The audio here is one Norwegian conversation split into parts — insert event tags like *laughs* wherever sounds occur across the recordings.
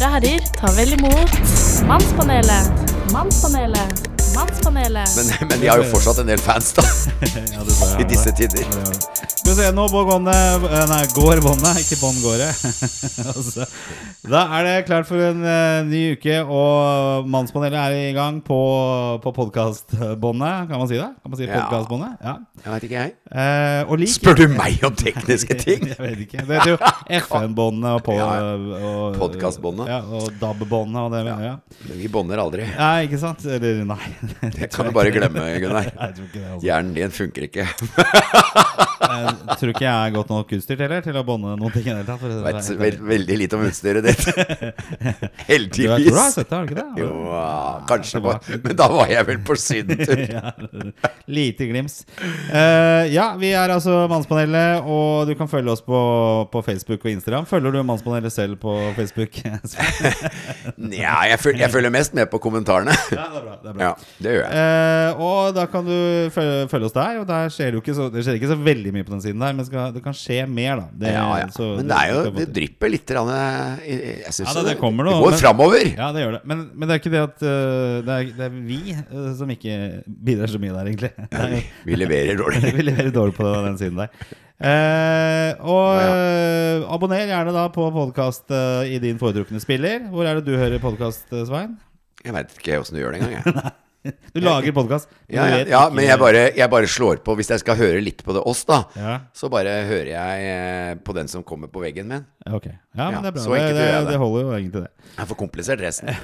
Damer og herrer, ta vel imot Mannspanelet. Mannspanelet. Mannspanelet. Men, men de har jo fortsatt en del fans, da. *laughs* Ja, det jeg I disse tider. Ja, det det. Skal vi se, nå båndet eh, Nei, går båndet, *laughs* ikke bånd går. *laughs* Altså, da er det klart for en uh, ny uke, og Mannspanelet er i gang på, på podkastbåndet. Kan man si det? Kan man si Ja. podkastbåndet? Ja. Jeg veit ikke, jeg. Eh, og lik Spør du meg om tekniske *laughs* ting? Jeg vet ikke. Det heter jo FN-båndet og, på, Ja, og Podkastbåndet. Ja, og DAB-båndet og det. Ja. Men vi bånder aldri. Nei, ikke sant? Eller nei. Det kan du bare glemme, Gunnar. Hjernen din funker ikke. Jeg tror ikke jeg er godt nok utstyrt heller til å bånde noen ting for det Vet helt veldig lite om utstyret ditt. *laughs* Du, jeg tror du har Heldigvis. sett det, har du ikke det? Jo, kanskje, bare, men da var jeg vel på sydentur. *laughs* ja, lite glims. Uh, ja, vi er altså Mannspanelet, og du kan følge oss på, på Facebook og Instagram. Følger du Mannspanelet selv på Facebook? ja, *laughs* Nja, jeg, føl- jeg følger mest med på kommentarene. det er bra. Det er bra. Ja, det gjør jeg. Uh, og da kan du følge, følge oss der. Og der skjer det ikke så, det skjer ikke så veldig mye på den siden der, men skal, det kan skje mer, da. Det, Ja, ja. så Men det er jo Det drypper litt. Rann, eh, Jeg syns Ja, det- det kommer det går framover. Ja, det gjør det. Men, men det er ikke det at øh, det, er, det er vi uh, som ikke bidrar så mye der, egentlig. *laughs* Ja, Vi leverer dårlig. *laughs* vi leverer dårlig på den siden der. Eh, og øh, abonner gjerne da på podkast i din foretrukne spiller. Hvor er det du hører podkast, Svein? Jeg veit ikke åssen du gjør det engang. jeg. *laughs* Du lager podkast. Ja, ja, ja, men jeg bare, jeg bare slår på Hvis jeg skal høre litt på det oss, da, Ja, så bare hører jeg eh, på den som kommer på veggen min. ok. Ja, men det er bra. så Det, det, jeg det. det holder jo egentlig, det. Er for komplisert, resten. *laughs*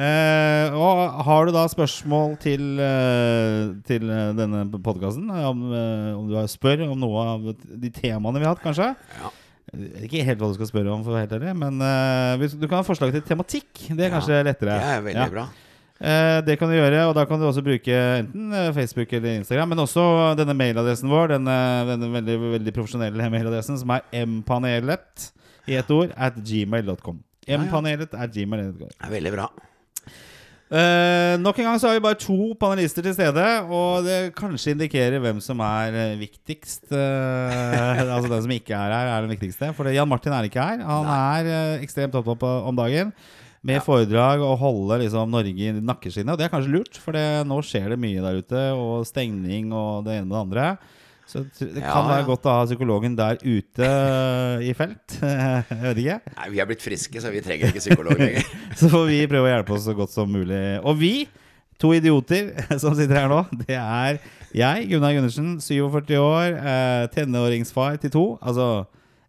Eh, og har du da spørsmål til, eh, til eh, denne podkasten? Om, om du spør om noe av de temaene vi har hatt, kanskje? Ja. Jeg ikke helt hva du skal spørre om, for å være helt ærlig men uh, du kan ha forslag til tematikk. Det er kanskje lettere. Det er veldig bra. Eh, det kan du gjøre, og da kan du også bruke enten eh, Facebook eller Instagram, men også denne mailadressen vår, denne, denne veldig, veldig profesjonelle mailadressen, som er mpanelet i ett ord, at gmail.com. Mpanelet at gmail.com. Er veldig bra. Eh, nok en gang så har vi bare to panelister til stede, og det kanskje indikerer hvem som er eh, viktigst. eh, *laughs* altså den som ikke er her, er den viktigste. For Jan Martin er ikke her. Han er eh, ekstremt opptatt om dagen med foredrag og holde liksom, Norge i nakkeskinnet. Og det er kanskje lurt, for det, nå skjer det mye der ute, og stengning og det ene med det andre. Så det Ja, kan være godt å ha psykologen der ute eh, i felt. *laughs* Jeg vet ikke. Nei, vi er blitt friske, så vi trenger ikke psykolog lenger. *laughs* Så får vi prøve å hjelpe oss så godt som mulig. Og vi, to idioter *laughs* som sitter her nå, det er jeg, Gunnar Gundersen, 47 år, eh, tenåringsfar til to. Altså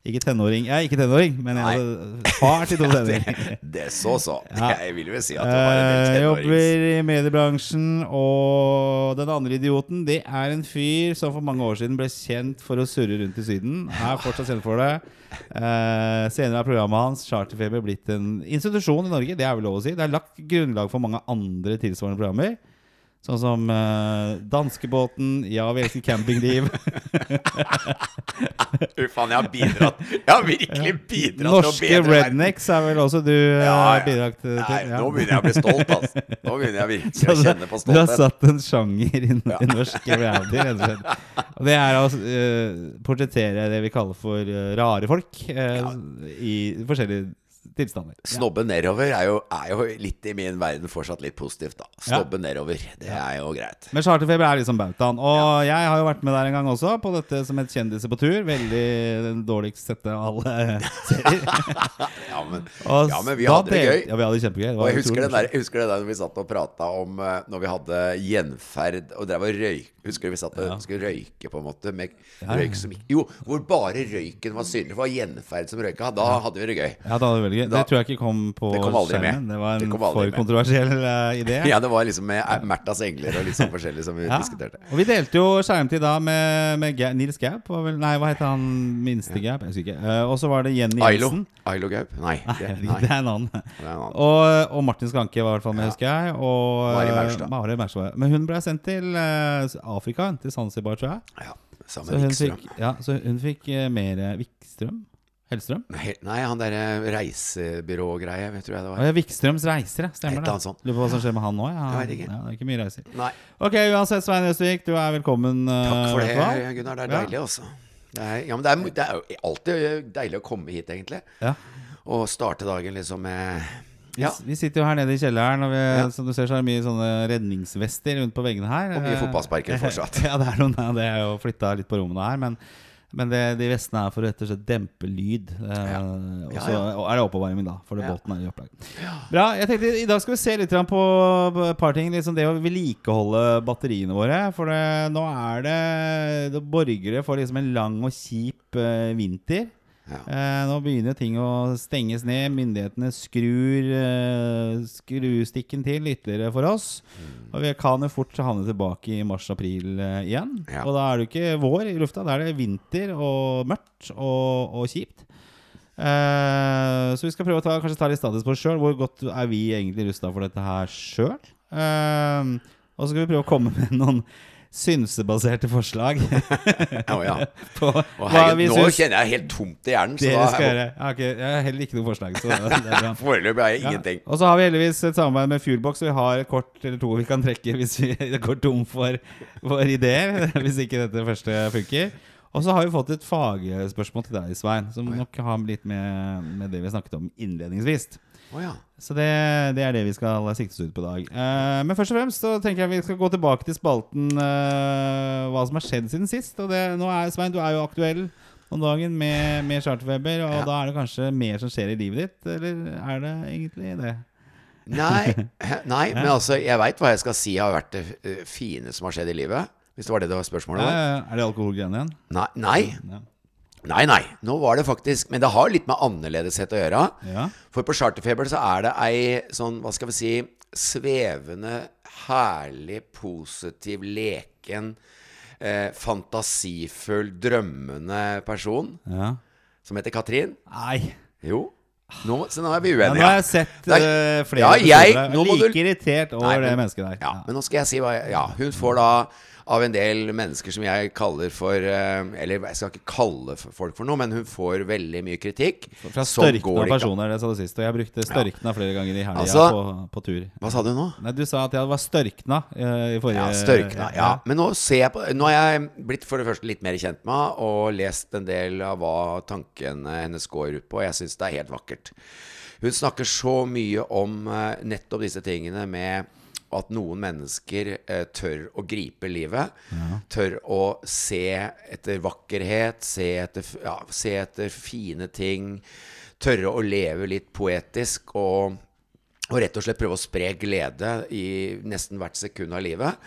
ikke tenåring, jeg er ikke tenåring, men jeg, altså, far til to *laughs* tenåringer. Det er så så. *laughs* Ja. Jeg vil vel si at det var en tenåring del tenårings... jobber i mediebransjen, og den andre idioten Det er en fyr som for mange år siden ble kjent for å surre rundt i Syden. Er fortsatt kjent for det. Eh, senere har programmet hans Charterfeber blitt en institusjon i Norge. Det er vel lov å si. Det er lagt grunnlag for mange andre tilsvarende programmer. Sånn som uh, Danskebåten, Ja, vi elsker campingliv. *laughs* Fy faen, jeg har bidratt. Jeg har virkelig bidratt til å Norske bedre verden. rednecks er vel også du eh, Ja, ja. bidrag til. Nei, ja. nå begynner jeg å bli stolt, altså. Nå begynner jeg virkelig å *laughs* kjenne på Du har satt en sjanger i, i norsk reality, rett og slett. Og det er å uh, portrettere det vi kaller for rare folk i forskjellige tilstander. Ja. Snobbe nedover er jo, er jo litt i min verden fortsatt litt positivt, da. Snobbe nedover, det er jo greit. Men Charterfeber er liksom bautaen. Og jeg har jo vært med der en gang også, på dette som et kjendiser på tur. Veldig den dårligst sette av alle *laughs* serier. *laughs* Ja, men, ja, men vi hadde det gøy. Ja, vi hadde det kjempegøy. Det Og jeg husker det der, jeg husker det der når vi satt og prata om eh, Når vi hadde gjenferd og drev og røyk Husker du vi satt og skulle røyke, på en måte? Med ja. røyk som ikke Jo, hvor bare røyken var synlig. For det var gjenferd som røyka. Da hadde vi det gøy. Ja, da var det veldig gøy. Da- Det tror jeg ikke kom på Det kom aldri med. skjermen. Det var en det for med. kontroversiell uh, idé. *laughs* Ja, det var liksom med eh, Märthas engler og litt sånn forskjellig som vi Ja. diskuterte. Og vi delte jo skjermtid da med, med Ga Nils Gaup. Nei, hva heter han minste Gaup? Jeg husker ikke. Uh, og så var det Jenny. Jensen. Ailo Gaup? Nei. Nei, Det, nei. det er en annen. er en annen. Og, og Martin Skanke var i hvert fall med, Ja. husker jeg. Og Mari eh, Maurstad. Men hun ble sendt til eh, Afrika, til Zanzibar, tror jeg. Ja, sammen med fikk, ja, så hun fikk eh, mer eh, Vikstrøm? Hellstrøm? Nei, Nei, han derre reisebyrågreie, vet tror jeg det var. ja, Vikstrøms reiser, ja. Stemmer det. Sånn. Lurer på hva som skjer med han nå. Ja. Ja, det er ikke mye reiser. Nei, Ok, uansett, Svein Østvik, du er velkommen. eh, takk for det. Gunnar. Det er deilig, altså. Det er, ja, men det er, det er alltid deilig å komme hit, egentlig. Ja. Og starte dagen liksom med Vi, vi sitter jo her nede i kjelleren, og vi, som du ser så er det mye sånne redningsvester rundt på veggene her. Og mye Eh, fotballsparker fortsatt. *laughs* ja, det er noen av det. jeg jo flytta litt på rommene her. Men, men det, de vestene er for å rett og slett dempe lyd. Eh, Og så ja. er det oppbevaring, da. For det Ja. båten er i opplag. Bra. jeg tenkte I dag skal vi se litt på et par ting. Liksom det å vedlikeholde batteriene våre. For det, nå er det Det borgere får liksom en lang og kjip eh, vinter. Ja. Eh, nå begynner ting å stenges ned. Myndighetene skrur eh, skrustikken til ytterligere for oss. Mm. Og vi kan jo fort havne tilbake i mars-april eh, igjen. Ja. Og da er det jo ikke vår i lufta, da er det vinter og mørkt og, og kjipt. Eh, så vi skal prøve å ta, kanskje ta litt status på oss sjøl. Hvor godt er vi egentlig rusta for dette her sjøl? og så skal vi prøve å komme med *laughs* noen synsebaserte forslag. oh, *laughs* ja. *laughs* på herregud, nå syns kjenner jeg helt tomt i hjernen. Så dere skal da gjøre. Jeg har, ikke, jeg har heller ikke noe forslag. Det *laughs* foreløpig har jeg Ja. ingenting. Og så har vi heldigvis et samarbeid med Fuelbox, så vi har et kort eller to vi kan trekke hvis vi går tom for, for ideer. Hvis ikke dette første funker. Og så har vi fått et fagspørsmål til deg, Svein, som nok har litt med, med det vi snakket om innledningsvis. Å ja. Så det, det er det vi skal siktes ut på i dag. Uh, men først og fremst så tenker jeg vi skal gå tilbake til spalten uh, hva som har skjedd siden sist. Og det, nå er Svein, du er jo aktuell om dagen med, med charterfeber, og Ja. da er det kanskje mer som skjer i livet ditt? Eller er det egentlig det? Nei, *laughs* nei men altså, jeg veit hva jeg skal si har vært det eh, fine som har skjedd i livet. Hvis det var det det var spørsmålet. Eh, er det alkoholgreiene igjen? Nei, nei, Ja. Nei, nei. Nå var det faktisk Men det har litt med annerledeshet å gjøre. ja. For på Charterfeber så er det ei sånn, hva skal vi si, svevende, herlig, positiv, leken, eh, fantasifull, drømmende person ja. som heter Katrin. Nei. Jo. Nå, så nå er vi Ja, nå har jeg sett eh, flere Ja, jeg- like du- irritert over Nei, det mennesket der. Ja, men nå skal jeg si hva jeg, Ja, hun får da av en del mennesker som jeg kaller for eh, Eller jeg skal ikke kalle folk for noe, men hun får veldig mye kritikk. Fra som størkna personer, det sa du sist. Og jeg brukte størkna flere ganger i helga Altså- på, på tur. Hva sa du nå? Nei, Du sa at jeg var størkna eh, i forrige Ja, størkna. Ja. Men nå ser jeg på Nå har jeg blitt for det første litt mer kjent med henne og lest en del av hva tankene hennes går ut på, jeg syns det er helt vakkert. Hun snakker så mye om eh, nettopp disse tingene med at noen mennesker eh, tør å gripe livet. Tør å se etter vakkerhet, se etter, ja, se etter fine ting. Tørre å leve litt poetisk og og rett og slett prøve å spre glede i nesten hvert sekund av livet.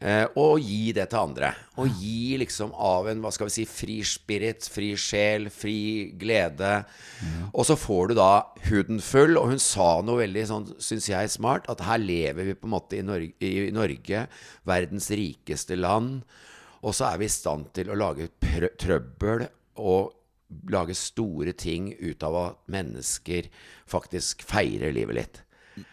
Eh, og gi det til andre. Og gi liksom av en hva skal vi si, fri spirit, fri sjel, fri glede. Og så får du da huden full. Og hun sa noe veldig sånn, syns jeg, smart. At her lever vi på en måte i Norge, i Norge verdens rikeste land. Og så er vi i stand til å lage trøbbel og lage store ting ut av at mennesker faktisk feirer livet litt.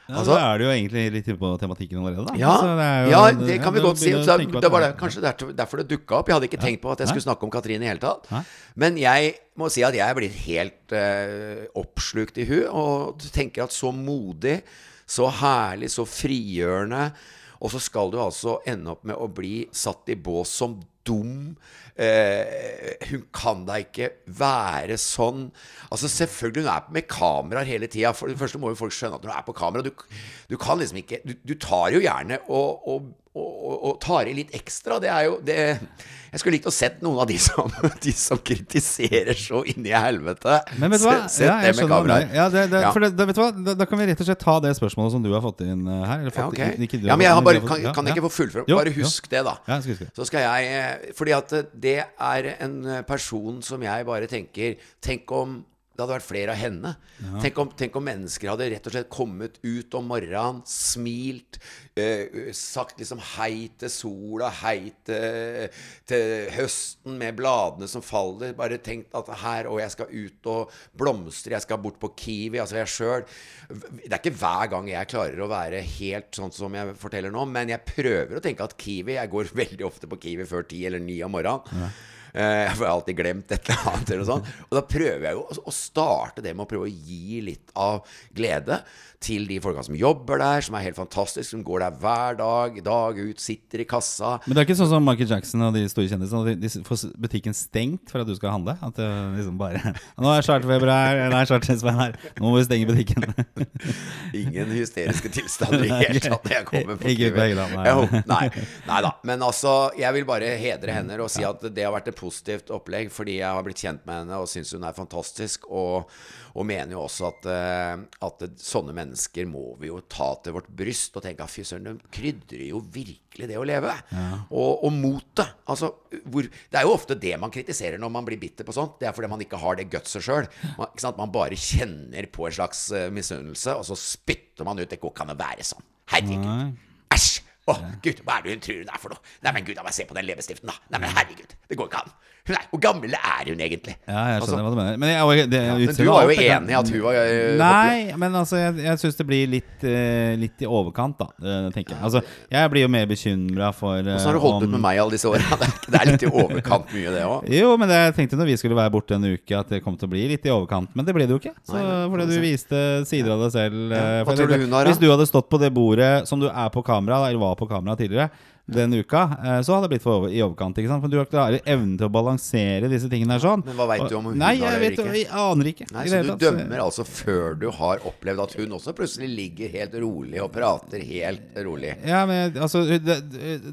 Ja, Altså- da er du jo egentlig litt inne på tematikken allerede, da. Ja, altså, det jo- ja, det kan vi godt si. Så det var det, kanskje derfor, det dukka opp. Jeg hadde ikke tenkt på at jeg skulle snakke om Katrine i hele tatt. Nei. Men jeg må si at jeg er blitt helt uh, oppslukt i hun og tenker at så modig, så herlig, så frigjørende. Og så skal du altså ende opp med å bli satt i bås som dum. Eh, hun kan da ikke være sånn. Altså Selvfølgelig, hun er med kameraer hele tida. For det første må jo folk skjønne at når du er på kamera Du, du kan liksom ikke Du, du tar jo gjerne og, og, og, og, tar i litt ekstra. Det er jo det Jeg skulle likt å sett noen av de som, *laughs* de som kritiserer så inni helvete. Men vet du hva? Sett, Ja, det med kameraer. Ja, det, det, Ja. for det, vet du hva? Da, da kan vi rett og slett ta det spørsmålet som du har fått inn eh, her. Eller Ja, okay. ikke du ja, men jeg har bare, kan, kan jeg ikke få fullføre? Jo, Bare husk det, da. Ja, skal huske. Så skal jeg eh, Fordi at det er en person som jeg bare tenker Tenk om det hadde vært flere av henne. Tenk, om, tenk om mennesker hadde rett og slett kommet ut om morgenen, smilt, eh, sagt liksom hei til sola, hei til, til høsten med bladene som faller. Bare tenkt at her, og jeg skal ut og blomstre, jeg skal bort på Kiwi, altså jeg sjøl. Det er ikke hver gang jeg klarer å være helt sånn som jeg forteller nå, men jeg prøver å tenke at Kiwi Jeg går *laughs* veldig ofte på Kiwi før ti eller ni om morgenen. For jeg har alltid glemt et eller annet. Eller sånn. Og da prøver jeg jo å- starte det med å prøve å gi litt av glede til de folka som jobber der, som er helt fantastiske, som går der hver dag, dag ut, sitter i kassa. Men det er ikke sånn som Michael Jackson og de store kjendisene. at De de får butikken stengt for at du skal handle. At det liksom bare *laughs* Nå er charterfeber her, nå er chartersvein her. Nå må vi stenge butikken. *laughs* Ingen hysteriske tilstander i det hele tatt når jeg kommer på Ikke på Helgeland, nei. Nei, nei da. Men altså, jeg vil bare hedre henne og si at det har vært et positivt opplegg, fordi jeg har blitt kjent med henne og syns hun er fantastisk. Og, og mener jo også at, eh, at sånne mennesker må vi jo ta til vårt bryst og tenke at fy søren, de krydrer jo virkelig det å leve. Og, og motet. Altså, hvor, det er jo ofte det man kritiserer når man blir bitter på sånt. Det er fordi man ikke har det gutset sjøl. Man, man bare kjenner på en slags uh, misunnelse, og så spytter man ut. Det ikke an å være sånn. Herregud. Æsj! Å, gud, hva er det hun tror hun er for noe? Nei, men gud, da må jeg se på den leppestiften, da. Nei, men herregud, det går ikke an. Hun er, hvor gammel er hun egentlig? Ja, jeg Altså, skjønner hva du mener. Men, jeg, det, men du var jo enig i at hun var jeg, Nei, men altså jeg, jeg syns det blir litt, uh, litt i overkant, da. eh, tenker jeg. Altså, jeg blir jo mer bekymra for eh, Åssen har du holdt ut med meg alle disse åra? *laughs* Det, er- det er litt i overkant mye, det òg. Jo, men det, jeg tenkte når vi skulle være borte en uke, at det kom til å bli litt i overkant. Men det ble det jo ikke. Så, Nei, fordi du viste sider av deg selv. Ja. eh, Hva tror du hun har, da? Hvis du hadde stått på det bordet som du er på kamera, eller var på kamera tidligere, den uka, eh, så hadde det blitt for i overkant. ikke sant? For du har ikke evnen til å balansere disse tingene her sånn. Men hva vet du om hun Nei, jeg vet ikke? Jeg aner ikke. Nei, Så du tatt. dømmer altså før du har opplevd at hun også plutselig ligger helt rolig og prater helt rolig? Ja, men altså Det,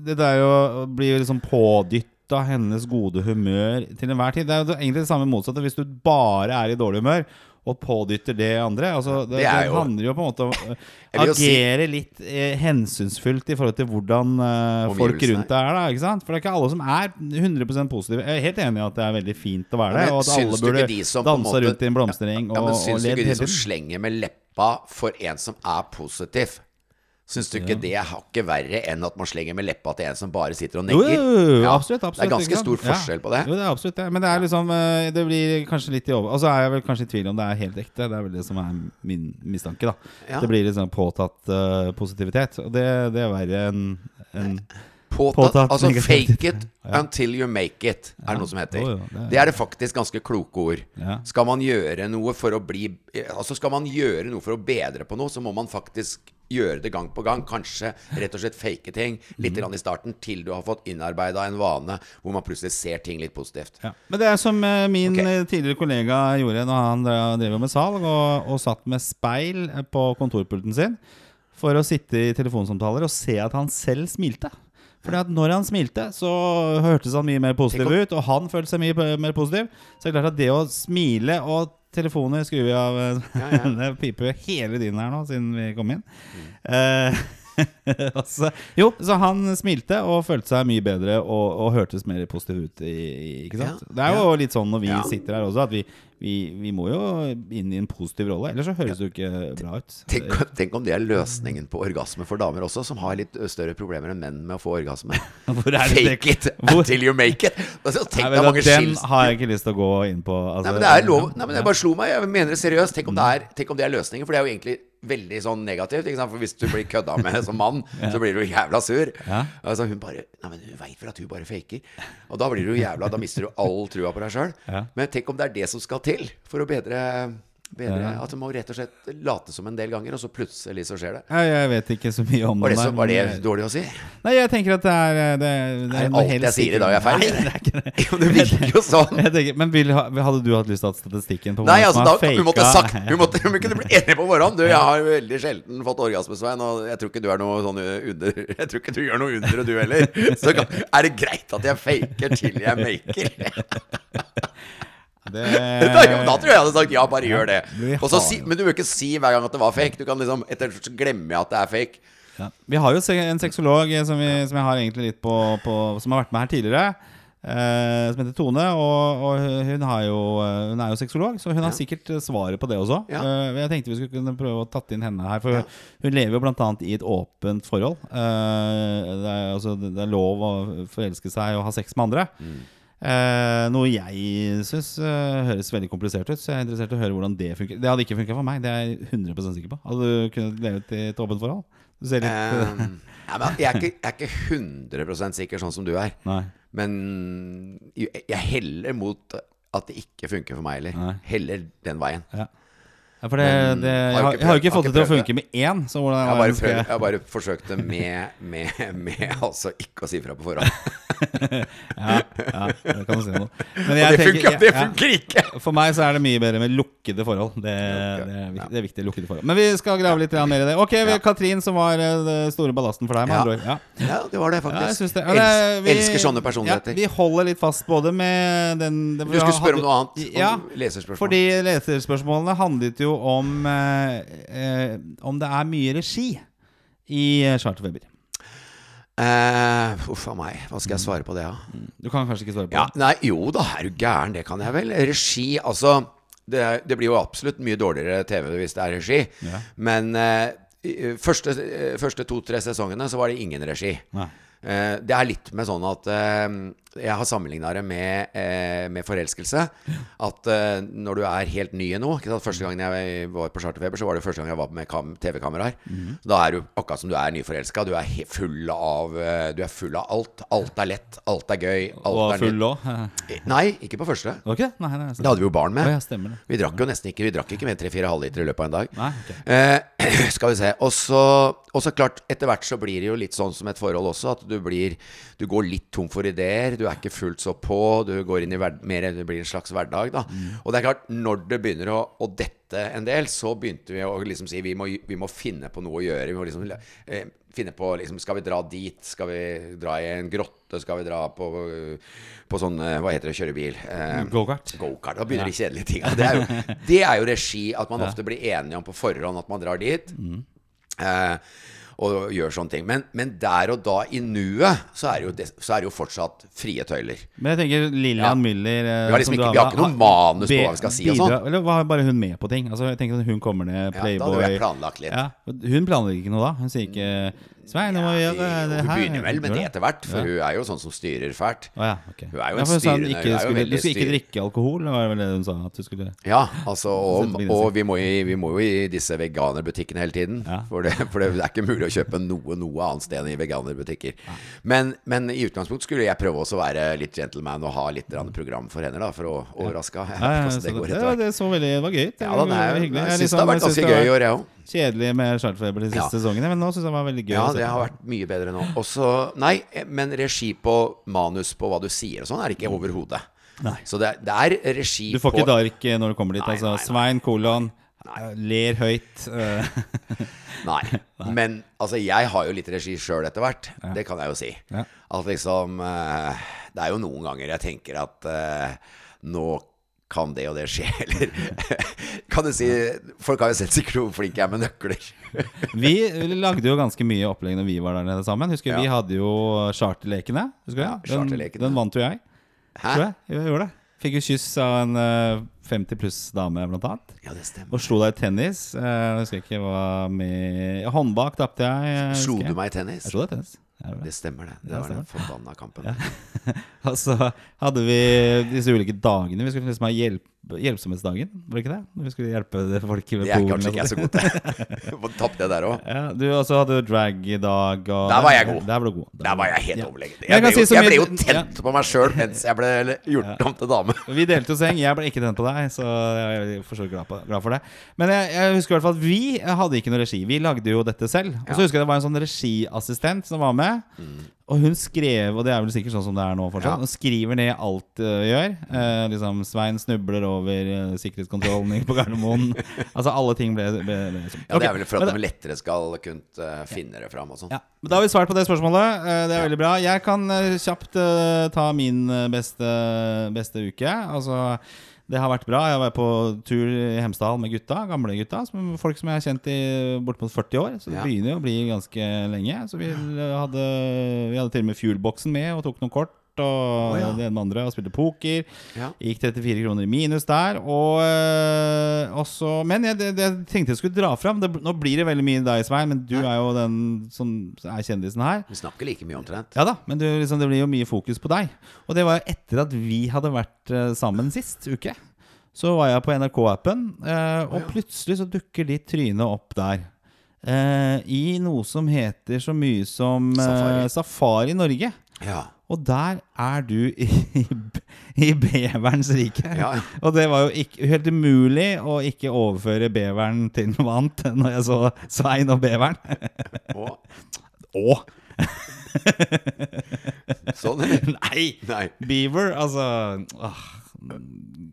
det, der jo blir jo liksom pådytta hennes gode humør til enhver tid Det er jo egentlig det samme motsatte hvis du bare er i dårlig humør og pådytter det andre. Altså, det, Det det jo- handler jo på en måte om å agere si- litt eh, hensynsfullt i forhold til hvordan eh, folk rundt deg er. da, ikke sant? For det er ikke alle som er 100% positive. Jeg er helt enig i at det er veldig fint å være det, og at alle burde danse måte- rundt i en blomstereng Ja, ja, men og syns du ikke de som slenger med leppa for en som er positiv Syns du ikke det er hakket verre enn at man slenger med leppa til en som bare sitter og Jo, negger? jo, jo, Ja, absolutt, absolutt. Det er ganske stor forskjell på det. Jo, det er absolutt det. Men det er liksom eh, Det blir kanskje litt i over... Og så er jeg vel kanskje i tvil om det er helt ekte. Det er vel det som er min mistanke, da. Det blir liksom påtatt uh, positivitet. Og det, det er verre enn en Påtatt, Påtatt altså fake it *laughs* until you make it, er det noe som heter. Jo, jo, det er- det faktisk ganske kloke ord. Skal man gjøre noe for å bli Altså skal man gjøre noe for å bedre på noe, så må man faktisk gjøre det gang på gang. Kanskje rett og slett fake ting litt mm. i starten, til du har fått innarbeida en vane hvor man plutselig ser ting litt positivt. Ja. Men det er som eh, min Ok. eh, tidligere kollega gjorde når han drev med salg og, og satt med speil eh, på kontorpulten sin for å sitte i telefonsamtaler og se at han selv smilte. Fordi at når han smilte, så hørtes han mye mer positiv ut, og han følte seg mye mer positiv. Så det er klart at det å smile og telefoner vi av eh, Ja, ja. *laughs* Det piper hele tiden her nå, siden vi kom inn. Eh, *laughs* altså, jo, så han smilte og følte seg mye bedre og, og hørtes mer positiv ut. I, ikke sant? Ja, Det er jo litt sånn når vi sitter her også, at vi, vi, vi må jo inn i en positiv rolle. Ellers så høres det jo ikke bra ut. Tenk, tenk om det er løsningen på orgasme for damer også, som har litt større problemer enn menn med å få orgasme. *laughs* Fake it until you make it. Altså, tenk nei, men, den har jeg ikke lyst til å gå inn på. Altså, Nei, men det er lov Nei, men det bare slo meg. Jeg mener det seriøst. Tenk om det er, tenk om det er løsningen. For det er jo egentlig veldig sånn negativt. For hvis du blir kødda med som mann, *laughs* så blir du jævla sur. Ja. Altså hun bare Nei, men hun veit vel at hun bare faker. Og da blir du jævla Da mister du all trua på deg sjøl. Ja. Men tenk om det er det som skal til for å bedre Bedre. At du må rett og slett late som en del ganger, og så plutselig så skjer det. Ja, jeg vet ikke så mye om Var det, så, var det dårlig å si? Nei, jeg tenker at det er Det, det, Er noe alt helt jeg sier i dag er feil? Nei, det er ikke det. *laughs* Jo, det virker jo sånn. Tenker, men vil, hadde du hatt lyst til at statistikken på Nei, altså da, faka, Hun måtte sagt Hun måtte, hun kunne bli enig på forhånd. Du, jeg har veldig sjelden fått orgasme, Svein, og jeg tror ikke du er noe sånn under Jeg tror ikke du gjør noe under, du heller. Så kan, er det greit at jeg faker til jeg maker? *laughs* det, *laughs* Da, ja, da tror jeg jeg hadde sagt ja, bare gjør det. Si, men du bør ikke si hver gang at det var fake. Du kan liksom etter hvert så glemmer at det er fake. ja. Vi har jo en sexolog eh, som, vi, som jeg har egentlig litt på, på Som har vært med her tidligere. eh, som heter Tone. Og, og hun, har jo, eh, hun er jo sexolog, så hun har Ja. sikkert eh, svaret på det også. Ja. Eh, jeg tenkte vi skulle kunne prøve å tatt inn henne her. For hun lever jo bl.a. i et åpent forhold. Eh, det, er, altså, det er lov å forelske seg og ha sex med andre. Eh, noe jeg syns høres veldig komplisert ut, så jeg er interessert i å høre hvordan det funker. Det hadde ikke funka for meg, det er jeg 100 sikker på. Hadde du kunnet leve i et åpent forhold? Du ser litt Um, ja, men jeg, er ikke, jeg er ikke 100% sikker sånn som du er. Nei. Men jeg heller mot at det ikke funker for meg heller. Heller den veien. Ja. Ja, for det, det, jeg, har, jeg har jo ikke fått det til å funke med én. Så hvordan Jeg bare, prøvd, jeg- jeg bare forsøkt det med, med, med altså ikke å si fra på forhånd. *laughs* ja, ja, det kan du si noe. Men jeg det tenker- funker, det ja, funker ikke! For meg så er det mye bedre med lukkede forhold. Det, det, er, det er viktig. lukkede forhold Men vi skal grave litt mer i det. Ok. Katrin, som var den store ballasten for deg. Med Ja. Ja. Ja, det var det jeg faktisk. det. Ja, vi- Elsker sånne personligheter. Vi holder litt fast både med den det- Du skulle spørre om noe annet? Om Ja, leserspørsmål? fordi leserspørsmålene handlet jo om eh, eh, Om det er mye regi i eh, Charterfeber. Eh, Uff a meg, hva skal jeg svare på det, da? Du kan kanskje ikke svare på Ja, det? nei, jo da, er du gæren, det kan jeg vel. Regi, altså Det, det blir jo absolutt mye dårligere TV hvis det er regi. Ja. Men uh, første, første to-tre sesongene så var det ingen regi. Eh, det er litt med sånn at eh, Jeg har sammenligna det med, eh, med forelskelse. At eh, når du er helt ny i noe? Første gangen jeg var på Charterfeber, så var det første gang jeg var med TV-kameraer. Mm Da er du akkurat som du er nyforelska. Du er full av eh, Du er full av alt. Alt er lett. Alt er gøy. Alt er full òg? Nei, ikke på første. Okay? Nei, nei, Da hadde vi jo barn med. det. Vi drakk jo nesten ikke Vi drakk ikke mer enn tre-fire halvliter i løpet av en dag. Nei, ok. Eh, *clears throat* skal vi se. Og så klart, etter hvert så blir det jo litt sånn som et forhold også, at du blir Du går litt tom for ideer. Du er ikke fullt så på. Du går inn i mer Det blir en slags hverdag, da. Og det er klart, når det begynner å, å dette en del, så begynte vi å liksom si vi må, vi må finne på noe å gjøre. Vi må liksom eh, finne på liksom, Skal vi dra dit? Skal vi dra i en grotte? Skal vi dra på, på sånn eh, Hva heter det? Kjøre bil? Eh, Gokart. Go Da begynner de kjedelige tinga. Det, *laughs* det er jo regi. At man ofte blir enige om på forhånd at man drar dit. Eh, og gjør sånne ting. Men, men der og da, i nuet, så er det jo, så er det jo fortsatt frie tøyler. Men jeg tenker Lillian Ja. Müller eh, Vi har liksom ikke- vi har ikke noe manus på hva vi skal si og sånn. Eller var bare hun med på ting? Altså jeg tenker Hun kommer ned, Ja, da Playboy hadde jeg planlagt litt. Ja, Hun planlegger ikke noe da? Hun sier ikke Svein, nå må vi gjøre det hun her. begynner vel med det etter hvert, for hun er jo sånn som styrer fælt. Å ja, ok. Hun er jo en for hun sa hun styrende- ikke hun er jo skulle, Du veldig skulle ikke styr- drikke alkohol, det vel det hun sa? At du skulle Ja, altså, *laughs* og, og vi, må i, vi må jo i disse veganerbutikkene hele tiden. Ja. For, det, for det er ikke mulig å kjøpe noe noe annet sted enn i veganerbutikker. Men, men i utgangspunktet skulle jeg prøve også å være litt gentleman og ha litt grann program for henne, da, for å overraske henne. Ja, ja, *laughs* så det det, det så veldig Det var gøy. Det Ja, var, da, det er, hyggelig. jeg Jeg syns det har vært ganske gøy i var år, jeg òg. Kjedelig med Charlfeber de siste Ja. sesongene, men nå syns jeg det var veldig gøy. Ja, det har vært mye bedre nå. Også, nei, men regi på manus på hva du sier og sånn, er det ikke overhodet. Så det, er- det er regi Du får på ikke dark eh, når du kommer dit. Nei, altså nei, nei. Svein kolon Nei. ler høyt. eh, *laughs* *laughs* Nei. Men altså, jeg har jo litt regi sjøl etter hvert. Det kan jeg jo si. Ja. At liksom eh, Det er jo noen ganger jeg tenker at uh, nå kan det og det skje, *laughs* eller Kan du si Folk har jo sett sikkert hvor flink jeg er med nøkler. *laughs* Vi lagde jo ganske mye opplegg når vi var der nede sammen. Husker Ja. Vi hadde jo Charterlekene. Husker du Ja, charterlekene. Den, den vant jo jeg. Hæ? Tror jeg. jeg gjorde det. Fikk jo kyss av en eh, 50 pluss-dame, blant annet. Ja, det stemmer. Og slo deg i tennis. Eh, jeg husker ikke hva med Håndbak tapte jeg. eh, Slo du meg i tennis? Jeg slo deg i tennis. Det. Det stemmer, det. Det det var den stemmer. forbanna kampen. *laughs* Og så hadde vi disse ulike dagene. Vi skulle liksom ha hjelp, hjelpsomhetsdagen, var det ikke det? Når vi skulle hjelpe folk med er Polen kanskje ikke jeg så god til. *laughs* Tapte jeg der òg? Ja, du også hadde drag drag-dag og Der var jeg god. Der var du god. Der var jeg helt Ja. overlegen. Jeg Jeg, ble si jo, så jeg ble jo ja. tent på meg sjøl mens jeg ble gjort om til dame. Vi delte jo seng. Jeg ble ikke tent på deg, så jeg er for så vidt glad, glad for det. Men jeg, jeg husker i hvert fall at vi hadde ikke noe regi. Vi lagde jo dette selv. Og så Ja. husker jeg det var en sånn regiassistent som var med. Og hun skrev, og det er vel sikkert sånn som det er nå fortsatt, Ja. hun skriver ned alt uh, gjør. Uh, liksom Svein snubler over uh, sikkerhetskontrollen på Gardermoen. *laughs* altså alle ting ble, ble, ble liksom. Ja, Det er vel for at de lettere skal kunne eh, finne det fram og sånn. ja, men Da har vi svart på det spørsmålet. Eh, Det er veldig bra. Jeg kan eh, kjapt eh, ta min eh, beste, beste uke. Altså det har vært bra. Jeg var på tur i Hemsedal med gutta, gamle gutta. Som, folk som jeg har kjent i bortimot 40 år. Så det Ja. begynner jo å bli ganske lenge. Så vi hadde, vi hadde til og med Fuelboksen med og tok noen kort. Og oh, ja. med andre og spilte poker. Ja. Gikk 34 kroner i minus der. Og, og så, men jeg, det, jeg tenkte jeg skulle dra fram. Det, nå blir det veldig mye deg, Svein, men du er jo den som er kjendisen her. Vi snakker like mye omtrent. Ja da, men du, liksom, det blir jo mye fokus på deg. Og det var jo etter at vi hadde vært øh, sammen sist uke. Så var jeg på NRK-appen, øh, og plutselig så dukker ditt tryne opp der. Eh, I noe som heter så mye som øh, Safari. Safari Norge. Ja. Og der er du i, i, beverens rike. Ja. Og det var jo ikke, helt umulig å ikke overføre beveren til noe annet når jeg så Svein og beveren. Å. Å! sånn, eller? Nei! Nei. Beaver, altså åh,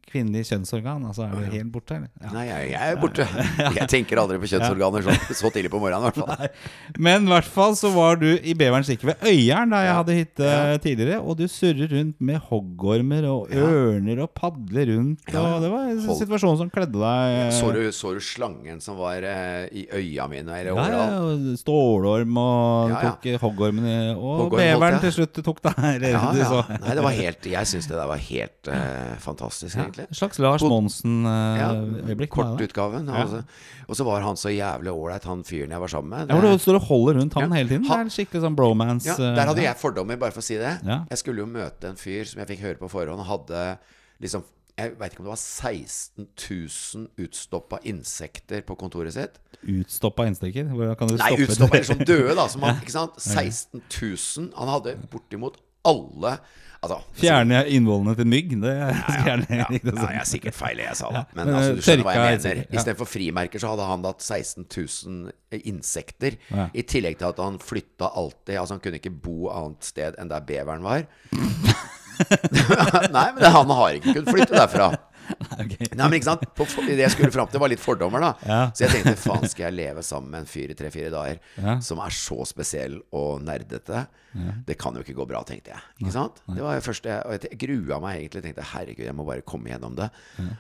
Kvinnelig kjønnsorgan, altså er du helt borte, eller? Ja. Nei, jeg, jeg er borte. *laughs* Jeg tenker aldri på kjønnsorganer så, så tidlig på morgenen, i hvert fall. Men i hvert fall så var du i beverens rike ved Øyeren, da jeg hadde hytte tidligere. Og du surrer rundt med hoggormer og ørner og padler rundt. Ja. Og det var en situasjon som kledde deg. Så du, så du slangen som var eh, i øya mine? Ja, ja, stålorm og ja. tok hoggormene Og Hoggorm beveren til slutt tok deg. Eller, Ja, du ja. Nei, det var helt Jeg syns det der var helt eh, fantastisk, Ja, egentlig. en slags Lars Ja, Monsen-øyeblikk. Kortutgaven. Ja. Altså. Og så var han så jævlig ålreit, han fyren jeg var sammen med. Ja, hvor du står og holder rundt han Ja. hele tiden. Det er skikkelig sånn bromance. Ja, eh, der hadde jeg fordommer, bare for å si det. Ja. Jeg skulle jo møte en fyr som jeg fikk høre på forhånd hadde liksom Jeg veit ikke om det var 16 000 utstoppa insekter på kontoret sitt. Utstoppa insekter? Hvordan kan du Nei, stoppe utstoppa eller sånn døde, da. Som han, *laughs* ikke sant? 16 000. Han hadde bortimot alle Altså Fjerne innvollene til mygg. Det skal gjerne *laughs* ja, jeg er sikkert feil, jeg sa det. Men altså, eh, du skjønner hva jeg mener. Istedenfor frimerker så hadde han hatt 16 000 insekter. I tillegg til at han flytta alltid. Altså Han kunne ikke bo annet sted enn der beveren var. *laughs* *laughs* Nei, men han har ikke kunnet flytte derfra. Nei, men ikke sant på, Det jeg skulle fram til, var litt fordommer, da. Ja. Så jeg tenkte faen, skal jeg leve sammen med en fyr i tre-fire dager Ja. som er så spesiell og nerdete? Det kan jo ikke gå bra, tenkte jeg. Ikke sant? Det var det første Og jeg grua meg egentlig. Tenkte herregud, jeg må bare komme gjennom det.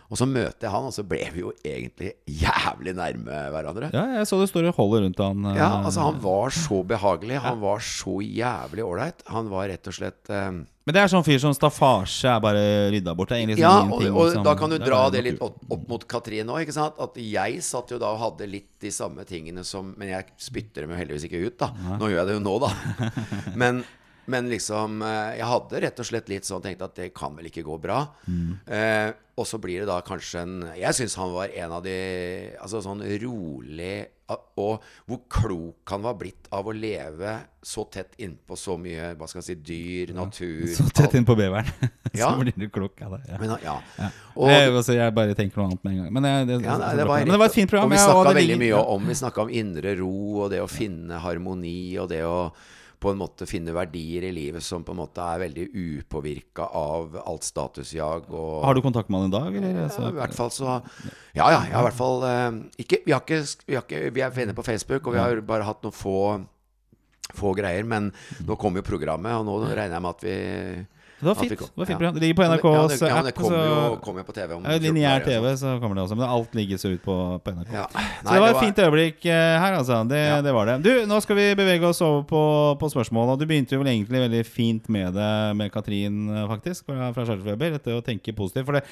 Og så møter jeg han, og så ble vi jo egentlig jævlig nærme hverandre. Ja, jeg så det store holdet rundt han. eh, Ja, altså Han var så behagelig. Han var så jævlig ålreit. Han var rett og slett eh, Men det er sånn fyr som staffasje er bare rydda bort. Det er egentlig Ja, sånn og, ingenting og som- da kan du dra det, det litt opp, opp mot Katrin òg, ikke sant? At jeg satt jo da og hadde litt de samme tingene som Men jeg spytter dem jo heldigvis ikke ut, da. Nå gjør jeg det jo nå, da. *laughs* Men, men liksom eh, Jeg hadde rett og slett litt sånn tenkt at det kan vel ikke gå bra. Mm. Eh, og så blir det da kanskje en Jeg syns han var en av de Altså sånn rolig og hvor klok han var blitt av å leve så tett innpå så mye hva skal jeg si, dyr, natur Så tett innpå beveren. *laughs* Ja. så blir du klok av det. Ja. Men, ja. Ja. Og, jeg, altså, jeg bare tenker noe annet med en gang. Men, jeg, det, Ja, nei, det, var Men det var et fint program. Og vi ja, snakka det veldig mye om Vi snakket om indre ro, og det å finne harmoni, og det å på en måte finne verdier i livet som på en måte er veldig upåvirka av alt statusjag. Og, Har du kontakt med han i dag, eller? ja, Altså, I hvert fall så Ja, ja. Jeg har i hvert fall eh, ikke, vi, har ikke, vi, har ikke, vi er venner på Facebook, og vi har bare hatt noen få få greier. Men nå kommer jo programmet, og nå regner jeg med at vi det var fint. Det var fint program. Det ligger på NRKs ja, ja, det app. kommer jo, så- kommer jo på TV om Lineær TV, altså. så kommer det også. Men alt legges ut på, på NRK. Ja. Så Nei, det var et fint øyeblikk eh, her, altså. Det, Ja. det var det. Du, nå skal vi bevege oss over på, på spørsmål. Og du begynte jo vel egentlig veldig fint med det med Katrin, eh, faktisk, fra, Charterfeber. Dette å tenke positivt. For det,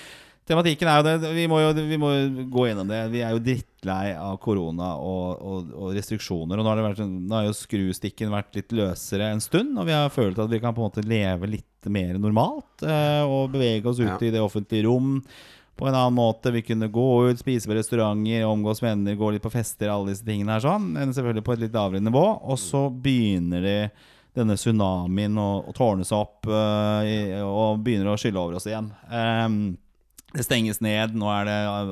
tematikken er jo det Vi må jo vi må gå gjennom det. Vi er jo drittlei av korona og, og, og restriksjoner. Og nå har, det vært, nå har jo skrustikken vært litt løsere en stund. Og vi har følt at vi kan på en måte leve litt mer normalt. eh, og bevege oss ut Ja. i det offentlige rom på en annen måte. Vi kunne gå ut, spise på restauranter, omgås venner, gå litt på fester, alle disse tingene her sånn. Men selvfølgelig på et litt lavere nivå. Og så begynner de denne tsunamien å, tårne seg opp eh, og begynner å skylle over oss igjen. Ehm, det stenges ned. Nå er det eh,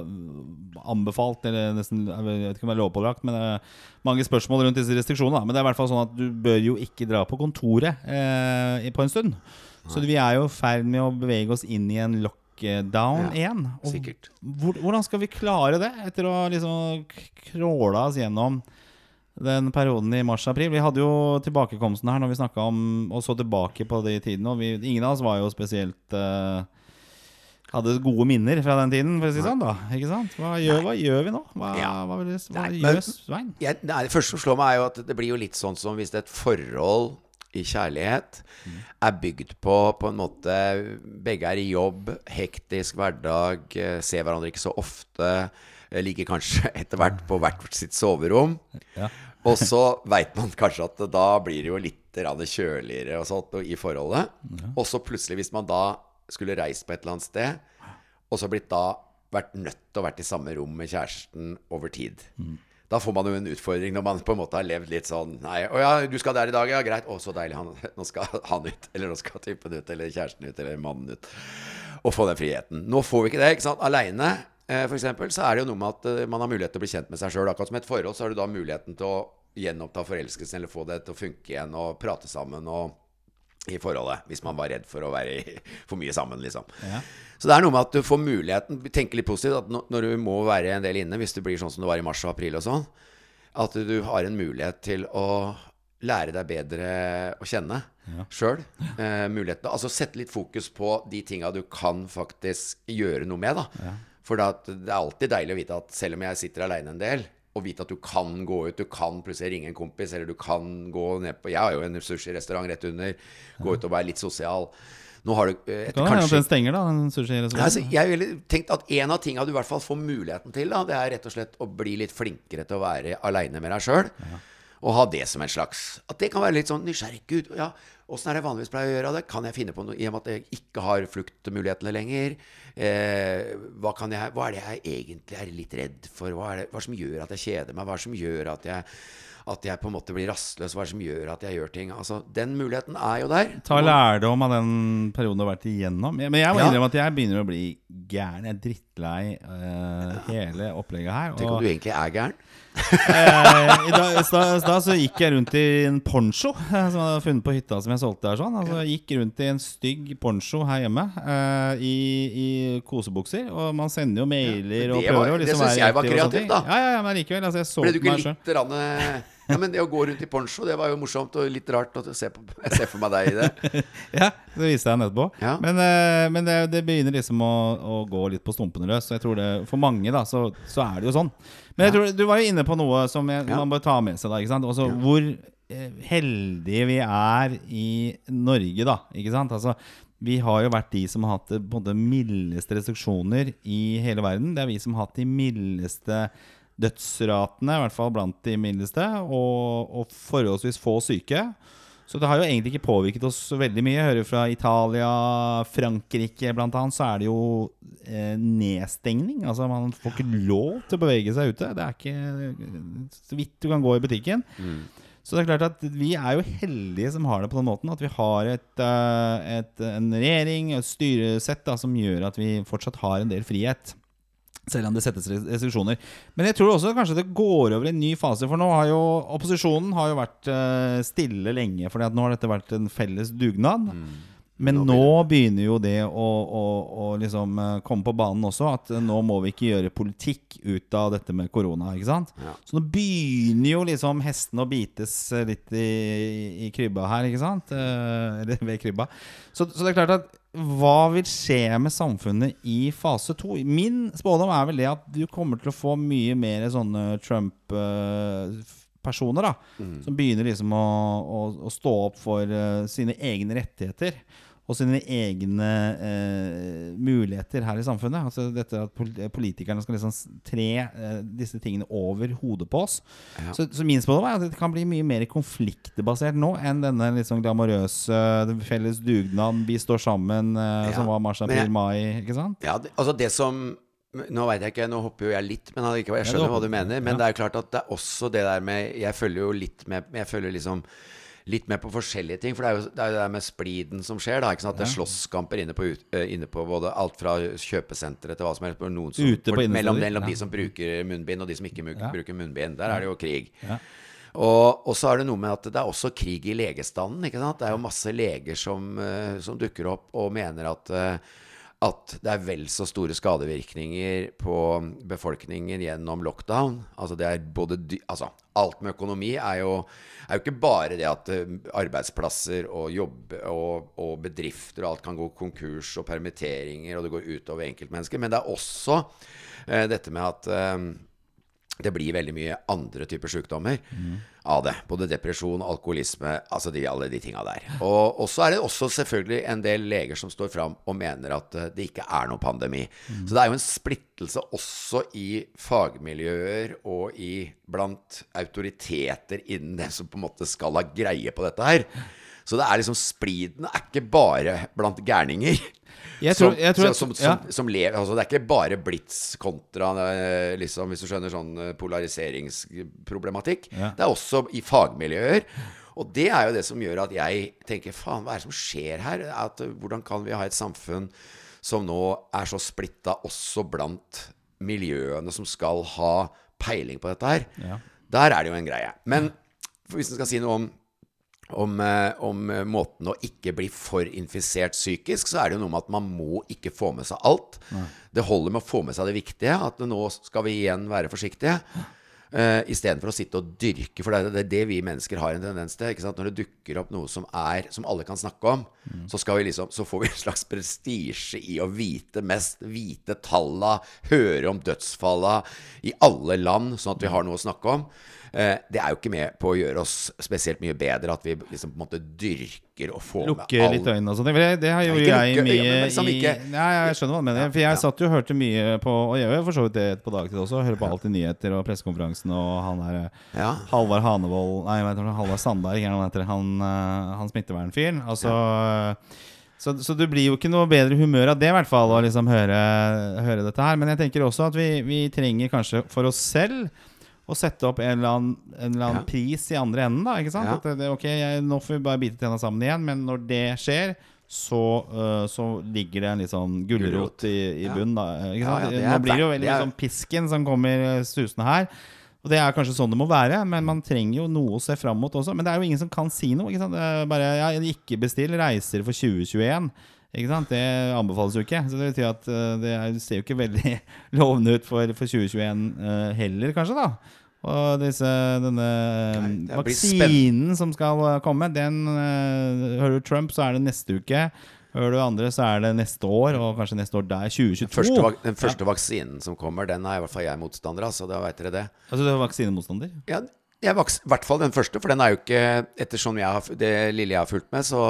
anbefalt, eller nesten Jeg vet ikke om det er lovpålagt, men det er mange spørsmål rundt disse restriksjonene. da. Men det er i hvert fall sånn at du bør jo ikke dra på kontoret eh, på en stund. Så vi er jo i ferd med å bevege oss inn i en lockdown Ja, igjen. Og Sikkert. hvordan skal vi klare det, etter å liksom kråle kråla oss gjennom den perioden i mars-april? Vi hadde jo tilbakekomsten her når vi snakka om og så tilbake på de tidene. Og vi, ingen av oss var jo spesielt eh, Hadde gode minner fra den tiden, for å si det sånn. da Ikke sant? Hva gjør, hva gjør vi nå? Hva, Ja. hva, vil hva Nei, gjør Svein? jeg, nei, Det første som slår meg, er jo at det blir jo litt sånn som hvis et forhold i kjærlighet er bygd på på en måte Begge er i jobb, hektisk hverdag, eh, ser hverandre ikke så ofte. eh, Ligger kanskje *laughs* etter hvert på hvert sitt soverom. Ja. Og så veit man kanskje at da blir det jo litt kjøligere og sånt i forholdet. Og så plutselig, hvis man da skulle reist på et eller annet sted, og så blitt da vært nødt til å vært i samme rom med kjæresten over tid, Da får man jo en utfordring når man på en måte har levd litt sånn Nei, å ja, du skal der i dag, ja, greit. Å, så deilig. Han, *laughs* nå skal han ut. Eller nå skal typen ut. Eller kjæresten ut. Eller mannen ut. Og få den friheten. Nå får vi ikke det. ikke sant? Aleine, eh, f.eks., så er det jo noe med at eh, man har mulighet til å bli kjent med seg sjøl. Akkurat som et forhold, så har du da muligheten til å gjenoppta forelskelsen, eller få det til å funke igjen, og prate sammen og i forholdet. Hvis man var redd for å være i, *laughs* for mye sammen, liksom. Ja. Så det er noe med at du får muligheten Tenke litt positivt. At når du må være en del inne, hvis det blir sånn som det var i mars og april og sånn, at du har en mulighet til å lære deg bedre å kjenne Ja. sjøl. Eh, Altså sette litt fokus på de tinga du kan faktisk gjøre noe med, da. Ja. For det er alltid deilig å vite at selv om jeg sitter aleine en del, og vite at du kan gå ut, du kan plutselig ringe en kompis, eller du kan gå ned på Jeg har jo en sushirestaurant rett under. Gå ut og være litt sosial. Nå har du eh, etter Kan kanskje, kanskje den stenger, da, den ja, altså, jeg ville tenkt at en av tingene du i hvert fall får muligheten til, da, det er rett og slett å bli litt flinkere til å være aleine med deg sjøl. Og ha det som en slags At det kan være litt sånn nysgjerrig. Gud, ja, åssen er det jeg vanligvis pleier å gjøre det? Kan jeg finne på noe i og med at jeg ikke har fluktmulighetene lenger? Eh, hva, kan jeg, hva er det jeg egentlig er litt redd for? Hva er det hva som gjør at jeg kjeder meg? Hva er det som gjør at jeg at jeg på en måte blir rastløs, hva er det som gjør at jeg gjør ting? Altså, Den muligheten er jo der. Ta lærdom av den perioden du har vært igjennom. Men jeg må Ja. innrømme at jeg begynner å bli gæren. Jeg er drittlei uh, hele opplegget her. Tenk om du egentlig er gæren. Eh, I stad, så gikk jeg rundt i en poncho eh, som jeg hadde funnet på hytta som jeg solgte der. sånn Altså Jeg gikk rundt i en stygg poncho her hjemme eh, i, i kosebukser. Og man sender jo mailer Ja, og prøver var- det liksom synes være jeg var kreativt, da. Ja, ja, ja, men likevel. Altså Ble du ikke litt rann, eh, Ja, men det å gå rundt i poncho, det var jo morsomt og litt rart å se på. Ser for meg deg i det. *laughs* Ja, det viste jeg nettopp. Ja. Men, eh, men det, det begynner liksom å, å gå litt på stumpene løs. Og jeg tror det, For mange da, så, så er det jo sånn. Men jeg tror, du var jo inne på noe som jeg, man bør ta med seg. da, ikke sant? Også Hvor eh, heldige vi er i Norge, da. ikke sant? Altså, vi har jo vært de som har hatt en måte mildeste restriksjoner i hele verden. Det er vi som har hatt de mildeste dødsratene, i hvert fall blant de mildeste, og, og forholdsvis få syke. Så det har jo egentlig ikke påvirket oss veldig mye. Jeg hører fra Italia, Frankrike blant annet, så er det jo eh, nedstengning. Altså Man får ikke lov til å bevege seg ute. Det er ikke så vidt du kan gå i butikken. Så det er klart at vi er jo heldige som har det på den måten. At vi har et, eh, et, en regjering, et styresett, da, som gjør at vi fortsatt har en del frihet. Selv om det settes restriksjoner. Men jeg tror også kanskje det går over i en ny fase. For nå har jo opposisjonen har jo vært eh, stille lenge. For nå har dette vært en felles dugnad. Men Nå nå begynner jo det å, å, å liksom eh, komme på banen også. At eh, nå må vi ikke gjøre politikk ut av dette med korona. ikke sant? Ja. Så nå begynner jo liksom hestene å bites litt i, i krybba her, ikke sant? Eller ved krybba. Så, så det er klart at hva vil skje med samfunnet i fase to? Min spådom er vel det at du kommer til å få mye mer sånne Trump-personer, da. Som begynner liksom å, å, å stå opp for uh, sine egne rettigheter. Og sine egne eh, muligheter her i samfunnet. Altså dette at politikerne skal liksom tre eh, disse tingene over hodet på oss. Ja. Så, så min spådom er at det kan bli mye mer konfliktbasert nå enn denne litt sånn glamorøse felles dugnad, vi står sammen, eh, Ja, som var mars, april, mai. Ikke sant? Ja, det, altså det som Nå veit jeg ikke, nå hopper jo jeg litt, men jeg skjønner hva du mener. Men det er jo klart at det er også det der med Jeg følger jo litt med Jeg følger liksom litt mer på forskjellige ting. For det er jo det, er jo det der med spliden som skjer. da Ikke sant? At det er slåsskamper inne på, inne på både alt fra kjøpesentre til hva som helst. Noen som, på mellom, mellom de som bruker munnbind, og de som ikke bruker munnbind. Der er det jo krig. Og, og så er det noe med at det er også krig i legestanden. ikke sant? Det er jo masse leger som, som dukker opp og mener at, at det er vel så store skadevirkninger på befolkningen gjennom lockdown. Altså det er både altså Alt med økonomi er jo, er jo ikke bare det at eh, arbeidsplasser og jobb og, og bedrifter og alt kan gå konkurs og permitteringer, og det går utover enkeltmennesker. Men det er også eh, dette med at eh, det blir veldig mye andre typer sykdommer av det. Både depresjon, alkoholisme, altså de, alle de tinga der. Og, og så er det også selvfølgelig en del leger som står fram og mener at eh, det ikke er noen pandemi. Så det er jo en splittelse også i fagmiljøer og i blant autoriteter innen det som på en måte skal ha greie på dette her. Så det er liksom spliden er ikke bare blant gærninger. Jeg tror- som, jeg tror så- som, ja. som, som lever, altså Det er ikke bare blitz kontra eh, liksom, Hvis du skjønner sånn eh, polariseringsproblematikk. Ja. Det er også i fagmiljøer. Og det er jo det som gjør at jeg tenker faen, hva er det som skjer her? At, eh, hvordan kan vi ha et samfunn som nå er så splitta også blant miljøene som skal ha peiling på dette her? Ja. Der er det jo en greie. Men hvis en skal si noe om om, eh, om eh, måten å ikke bli for infisert psykisk, så er det jo noe med at man må ikke få med seg alt. Det holder med å få med seg det viktige, at nå skal vi igjen være forsiktige. Uh, Istedenfor å sitte og dyrke, for det er det, det vi mennesker har en tendens til. Når det dukker opp noe som er Som alle kan snakke om, så, skal vi liksom, så får vi en slags prestisje i å vite mest, vite talla, høre om dødsfalla i alle land, sånn at vi har noe å snakke om. Eh, det er jo ikke med på å gjøre oss spesielt mye bedre at vi liksom på en måte dyrker og får Lukke med litt øynene og sånn. Det, det har jo jeg, jeg lukke mye øynene, liksom i ikke- Nei, jeg skjønner hva du mener. For jeg ja. satt jo og hørte mye på Og jeg gjør for så vidt det på dagtid også. Hører på alltid nyheter og pressekonferansen og han der Ja. Halvard Hanevold Nei, jeg vet ikke, Halvard Sandberg, er han heter. Han, eh, han smittevernfyren. Altså så, så du blir jo ikke noe bedre humør av det, i hvert fall, å liksom høre, høre dette her. Men jeg tenker også at vi, vi trenger kanskje for oss selv å sette opp en eller annen, en eller annen Ja. pris i andre enden. da, ikke sant? Ja. At det, ok, jeg, Nå får vi bare bite tenna sammen igjen, men når det skjer, så, uh, så ligger det en litt sånn gulrot i, i bunnen. da, ikke sant? det nå er blir det jo veldig det er- sånn pisken som kommer susende her. Og det er kanskje sånn det må være, men man trenger jo noe å se fram mot også. Men det er jo ingen som kan si noe. ikke sant? Det er bare ja, ikke bestill reiser for 2021. Ikke sant? Det anbefales jo ikke. Så det betyr at øh, det er, ser jo ikke veldig *laughs* lovende ut for, for 2021 øh, heller, kanskje, da. Og disse, denne Nei, vaksinen som skal komme, den Hører du Trump, så er det neste uke. Hører du andre, så er det neste år, og kanskje neste år der. 2022. Første, vak- den første vaksinen som kommer, den er i hvert fall jeg motstander av, så da veit dere det. Altså du er vaksinemotstander? Ja, I hvert fall den første, for den er jo ikke Ettersom jeg har, det lille jeg har fulgt med, så,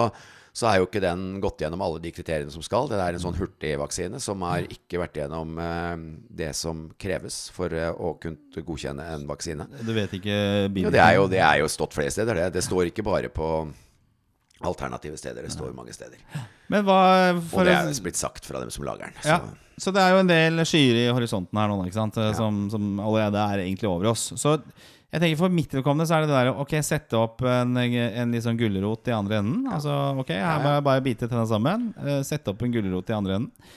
så er jo ikke den gått gjennom alle de kriteriene som skal. Det er en sånn hurtigvaksine som har ikke vært gjennom eh, det som kreves for eh, å kunne godkjenne en vaksine. Du vet ikke Jo, det er jo, det er jo stått flere steder. Det, det står ikke bare på alternative steder, det står mange steder. Men hva Og det er jo blitt sagt fra dem som lager den. Så. Ja, så det er jo en del skyer i horisonten her nå? Som, som allerede er egentlig over oss. Så jeg tenker for mitt vedkommende så er det det der Ok, sette opp en, en sånn gulrot i andre enden. Altså, ok, her må jeg bare bite tenna sammen. Uh, Sette opp en gulrot i andre enden.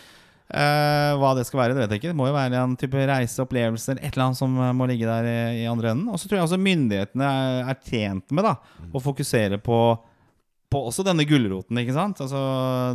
Uh, hva det skal være, det vet jeg ikke. Det må jo være en type reiseopplevelse eller et eller annet som eh, må ligge der i, i andre enden. Og så tror jeg også myndighetene er, er tjent med da å fokusere på på også denne gulroten, ikke sant? Altså,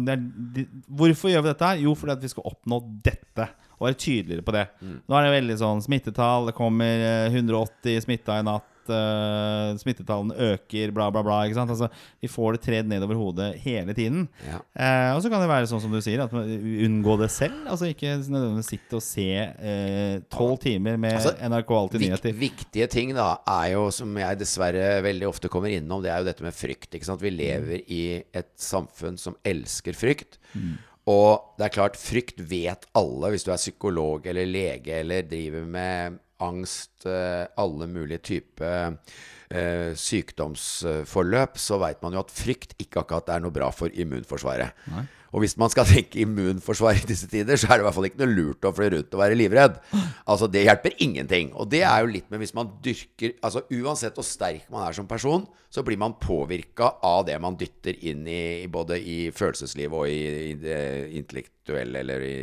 det er, de, hvorfor gjør vi dette her? Jo, fordi at vi skal oppnå dette. Og være tydeligere på det. Nå er det veldig sånn smittetall. Det kommer eh, 180 smitta i natt. Uh, smittetallene øker, bla, bla, bla. Ikke sant? Altså, vi får det tredd nedover hodet hele tiden. Ja. Uh, og så kan det være sånn som du sier, at unngå det selv. Altså ikke nødvendigvis sitte og se eh, tolv timer med Altså, NRK Alltid Nyheter. viktige ting da er jo, som jeg dessverre veldig ofte kommer innom, det er jo dette med frykt. Ikke sant? Vi lever i et samfunn som elsker frykt. Og det er klart, frykt vet alle, hvis du er psykolog eller lege eller driver med angst, eh, alle mulige typer eh, sykdomsforløp, så veit man jo at frykt ikke akkurat er noe bra for immunforsvaret. Og hvis man skal tenke immunforsvar i disse tider, så er det i hvert fall ikke noe lurt å fly rundt og være livredd. Altså, det hjelper ingenting. Og det er jo litt med hvis man dyrker Altså uansett hvor sterk man er som person, så blir man påvirka av det man dytter inn i både i følelseslivet og i, i det intellektuelle, eller i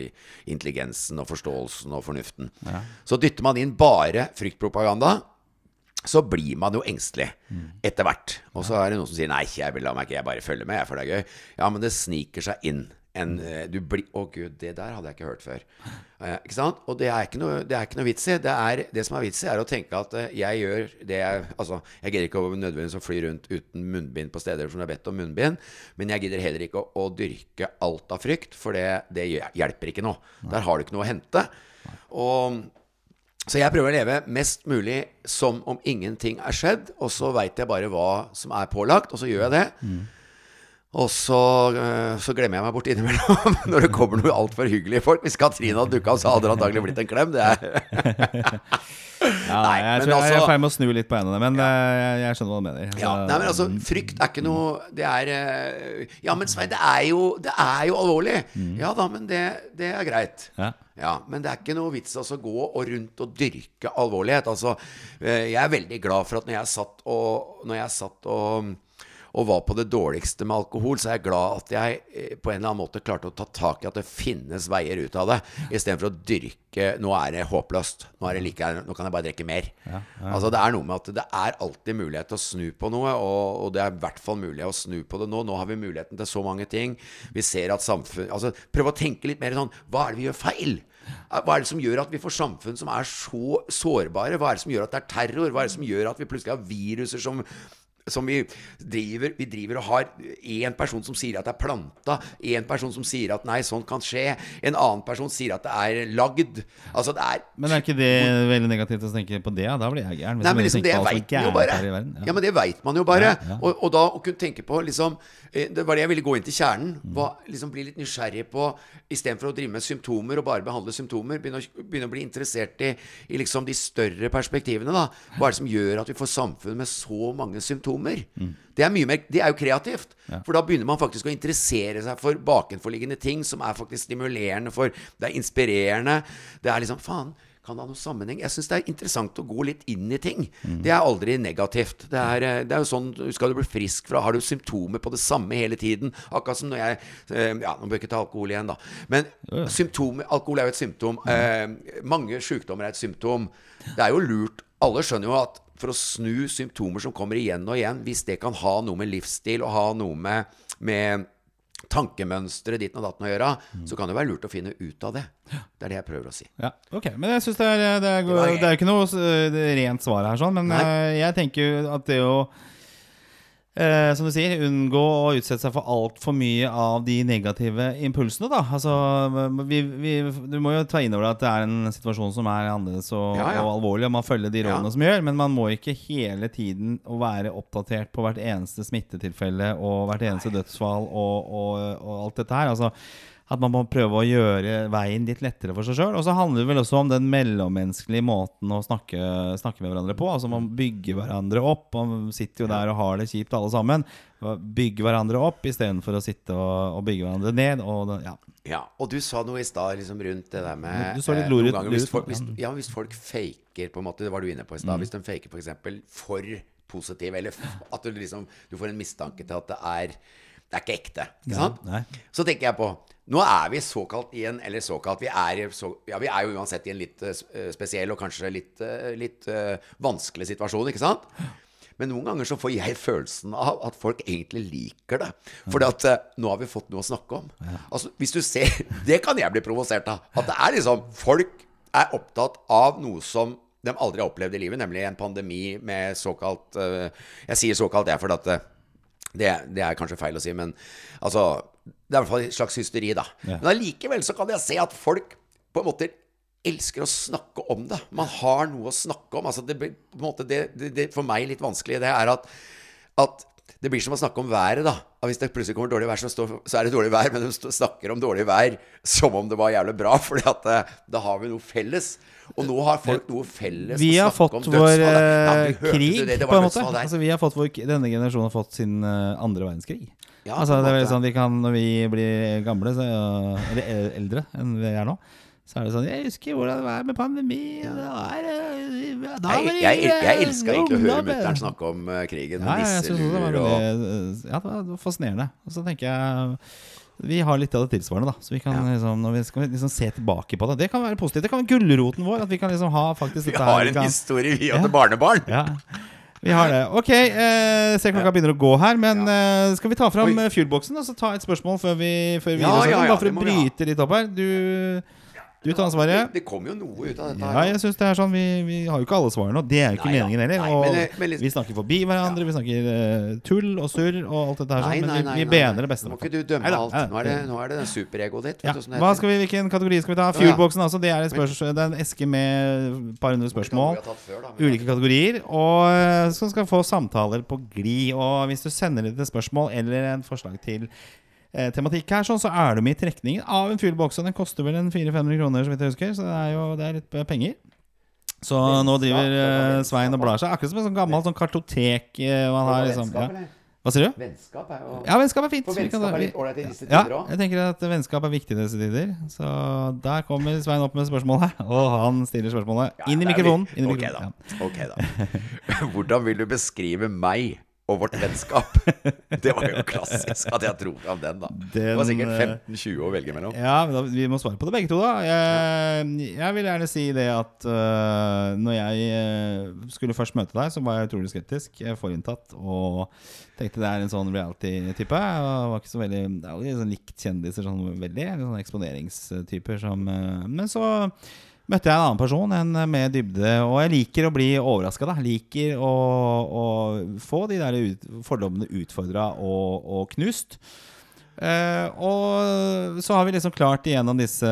intelligensen og forståelsen og fornuften. Så dytter man inn bare fryktpropaganda, så blir man jo engstelig etter hvert. Og så er det noen som sier Nei, jeg vil la meg ikke, jeg bare følger med, jeg, for det er gøy. Ja, men det sniker seg inn. En, eh, du blir Å, gud, det der hadde jeg ikke hørt før. Eh, ikke sant? Og det er ikke noe, det er ikke noe vits i. Det, er, det som er vits i, er å tenke at eh, jeg gjør det jeg Altså, jeg gidder ikke å nødvendigvis å fly rundt uten munnbind på steder som er bedt om munnbind, men jeg gidder heller ikke å, å dyrke alt av frykt, for det, det hjelper ikke noe. Der har du ikke noe å hente. Og så jeg prøver å leve mest mulig som om ingenting er skjedd, og så veit jeg bare hva som er pålagt, og så gjør jeg det. Og så, eh, så glemmer jeg meg bort innimellom *laughs* når det kommer noe altfor hyggelige folk. Hvis Katrine hadde dukka opp, så hadde det antagelig blitt en klem. Det er *laughs* Ja, Nei, jeg, men tror jeg, jeg er i altså- ferd med å snu litt på hendene, men ja. jeg, jeg skjønner hva du mener. Ja, nei, men altså, frykt er ikke noe Det er eh, Ja, men Svein, det er jo, det er jo alvorlig. Ja da, men det, det er greit. Ja. Ja, men det er ikke noe vits altså, å gå og rundt og dyrke alvorlighet. Altså, eh, jeg er veldig glad for at når jeg satt og, når jeg satt og, og var på det dårligste med alkohol, så er jeg glad at jeg eh, på en eller annen måte klarte å ta tak i at det finnes veier ut av det, istedenfor å dyrke Nå er det håpløst. Nå, er det like, nå kan jeg bare drikke mer. Altså, det er noe med at det er alltid mulighet til å snu på noe, og, og det er i hvert fall mulig å snu på det nå. Nå har vi muligheten til så mange ting. Vi ser at samfunn Altså, prøv å tenke litt mer sånn Hva er det vi gjør feil? Hva er det som gjør at vi får samfunn som er så sårbare? Hva er det som gjør at det er terror? Hva er det som gjør at vi plutselig har viruser som som vi driver, vi driver og har én person som sier at det er planta, én person som sier at nei, sånn kan skje, en annen person sier at det er lagd. Altså, det er Men er ikke det veldig negativt å tenke på det? Da blir jeg gæren. Nei, men liksom det veit man jo bare. Ja. Ja, men det veit man jo bare. Ja, ja. Og, og da å kunne tenke på liksom eh, Det var det jeg ville gå inn til kjernen. Hva, liksom Bli litt nysgjerrig på Istedenfor å drive med symptomer og bare behandle symptomer, begynne å, begynne å bli interessert i, i liksom de større perspektivene. da Hva er det som gjør at vi får samfunn med så mange symptomer? Mm. Det er mye mer Det er jo kreativt. For da begynner man faktisk å interessere seg for bakenforliggende ting som er faktisk stimulerende for Det er inspirerende. Det er liksom Faen. Kan det ha noen sammenheng? Jeg syns det er interessant å gå litt inn i ting. Det er aldri negativt. Det er, eh, det er jo sånn Skal du bli frisk fra Har du symptomer på det samme hele tiden? Akkurat som når jeg eh, Ja, nå bør jeg ikke ta alkohol igjen, da. Men symptomer Alkohol er jo et symptom. Eh, mange sykdommer er et symptom. Det er jo lurt Alle skjønner jo at for å snu symptomer som kommer igjen og igjen, hvis det kan ha noe med livsstil og ha noe med, med tankemønstre ditten og datten å gjøre, så kan det være lurt å finne ut av det. Det er det jeg prøver å si. Ja, ok, Men jeg synes det er, det, er, det er ikke noe eh, rent svar her, sånn, men Nei. eh, jeg tenker at det å eh, som du sier, unngå å utsette seg for altfor mye av de negative impulsene. da Altså, vi, vi, Du må jo ta inn over deg at det er en situasjon som er annerledes og, Ja, ja. og alvorlig, og man følger de rådene Ja. som gjør, men man må ikke hele tiden være oppdatert på hvert eneste smittetilfelle og hvert eneste dødsfall og, og, og alt dette her. altså at man må prøve å gjøre veien litt lettere for seg sjøl. Og så handler det vel også om den mellommenneskelige måten å snakke, snakke med hverandre på. Altså Man bygger hverandre opp. Man sitter jo der og har det kjipt alle sammen. Bygge hverandre opp istedenfor å sitte og, og bygge hverandre ned. Og, ja. Ja, og du sa noe i stad liksom, rundt det der med Du så litt eh, ut- hvis hvis, ja. hvis folk faker, på en måte, det var du inne på i Mm. Hvis de faker f.eks. for positiv, eller at du liksom Du får en mistanke til at det er Det er ikke ekte. Ikke sant? Ja, Så tenker jeg på Nå er vi såkalt i en Eller såkalt Vi er, så, ja, vi er jo uansett i en litt eh, eh, spesiell og kanskje litt, eh, litt uh, vanskelig situasjon, ikke sant? Men noen ganger så får jeg følelsen av at folk egentlig liker det. Fordi at eh, nå har vi fått noe å snakke om. Altså, hvis du ser *laughs* Det kan jeg bli provosert av. At det er liksom Folk er opptatt av noe som de aldri har opplevd i livet, nemlig en pandemi med såkalt uh, Jeg sier såkalt, jeg, fordi at det, det er kanskje feil å si, men altså Det er i hvert fall et slags hysteri, da. Ja. Men allikevel så kan jeg se at folk på en måte elsker å snakke om det. Man har noe å snakke om. Altså det, på en måte det, det, det For meg litt vanskelig, det er at, at det blir som å snakke om været, da. At hvis det plutselig kommer dårlig vær, så, står, så er det dårlig vær. Men de snakker om dårlig vær som om det var jævlig bra, *laughs* Fordi eh, da har vi noe felles. Og nå har folk noe felles Vi å har snakke fått om vår. Ja, eh, krig, det? Det var en måte. Altså, vi har fått vår, denne generasjonen har fått sin eh, andre verdenskrig. Ja, altså, det er sånn vi kan, Når vi blir gamle, så, eller eldre enn vi er nå, så er det sånn Jeg husker hvordan det var med pandemi. Det var, eh, da var Jeg, det jeg, jeg, eh, elska egentlig å høre mutter'n snakke om eh, krigen Ja, nisseluer og ja, det var- fascinerende. Og så tenker jeg vi har litt av det tilsvarende, da. Så vi kan Ja. liksom, når vi skal liksom se tilbake på det. Det kan være positivt. Det kan være gulroten vår. At vi kan liksom ha faktisk Vi har her, en kan- historie, vi Ja. til barnebarn. Ja, vi har det. Ok, eh, ser klokka begynner å gå her, men eh, skal vi ta fram eh, og så ta et spørsmål før vi, før vi Ja, ja, ja, Bare for å bryte litt opp her. Du Du tar ansvaret. Det kom jo noe ut av dette. Ja, jeg synes det er sånn Vi, vi har jo ikke alle svarene, og det er jo ikke Nei meningen heller. Nei, men det- men liksom- vi snakker forbi hverandre, vi snakker uh, tull og surr og alt dette her. Nei, Sånn, men vi, vi bener det beste. Nå må ikke du dømme alt. Nå er det, nå er det den superegoet ditt. Ja. Det Hva skal vi, hvilken kategori skal vi ta? ja. Fuelboxen, altså. Det er, spørs, det er en eske med et par hundre spørsmål. før, da, Ulike kategorier. Og eh, som skal få samtaler på glid. Og hvis du sender inn et spørsmål eller en forslag til tematikk her, sånn, så er du med i trekningen av en fuelbox. Og den koster vel en 400-500 kroner, så vidt jeg husker. Så det er jo det er litt eh, penger. Så nå driver eh, Svein og blar seg. Akkurat som en sånn gammel sånn kartotek. eh, man har, liksom, ja. Hva sier du? Vennskap er jo Ja, vennskap er fint. For vennskap er litt ålreit i disse tider òg. jeg tenker at vennskap er viktig i disse tider. Så der kommer Svein opp med spørsmålet, *laughs* og han stiller spørsmålet inn i mikrofonen. Inn i Ok, mikrofonen. da. Ok da *laughs* Hvordan vil du beskrive meg og vårt vennskap? *laughs* Det var jo klassisk at jeg dro fram den, da. Det var sikkert eh, 15-20 å velge mellom. Ja, men da, Vi må svare på det begge to, da. Jeg, jeg vil gjerne si det at uh, når jeg øh, skulle først møte deg, så var jeg utrolig skeptisk. Forinntatt og tenkte det er en sånn reality-type. Var ikke så veldig Det er jo sånn likt kjendiser sånn veldig. Sånne eksponeringstyper som uh, Men så møtte jeg en annen person, en med dybde. Og jeg liker å bli overraska. Liker å, å få de der ut, fordommene utfordra og, og knust. Eh, og så har vi liksom klart gjennom disse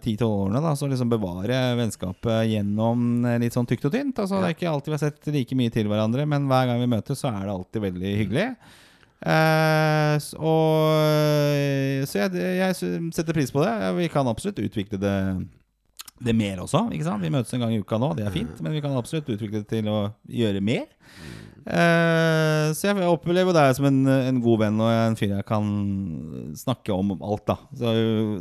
10-12 årene da, så liksom bevare vennskapet gjennom eh, litt sånn tykt og tynt. Altså, Det er ikke alltid vi har sett like mye til hverandre, men hver gang vi møtes, så er det alltid veldig hyggelig. Eh, og, så jeg, jeg setter pris på det. Vi kan absolutt utvikle det, det mer også. Ikke sant? Vi møtes en gang i uka nå, det er fint. Men vi kan absolutt utvikle det til å gjøre mer. Eh, så jeg opplever deg som en, en god venn og en fyr jeg kan snakke om alt. Da Så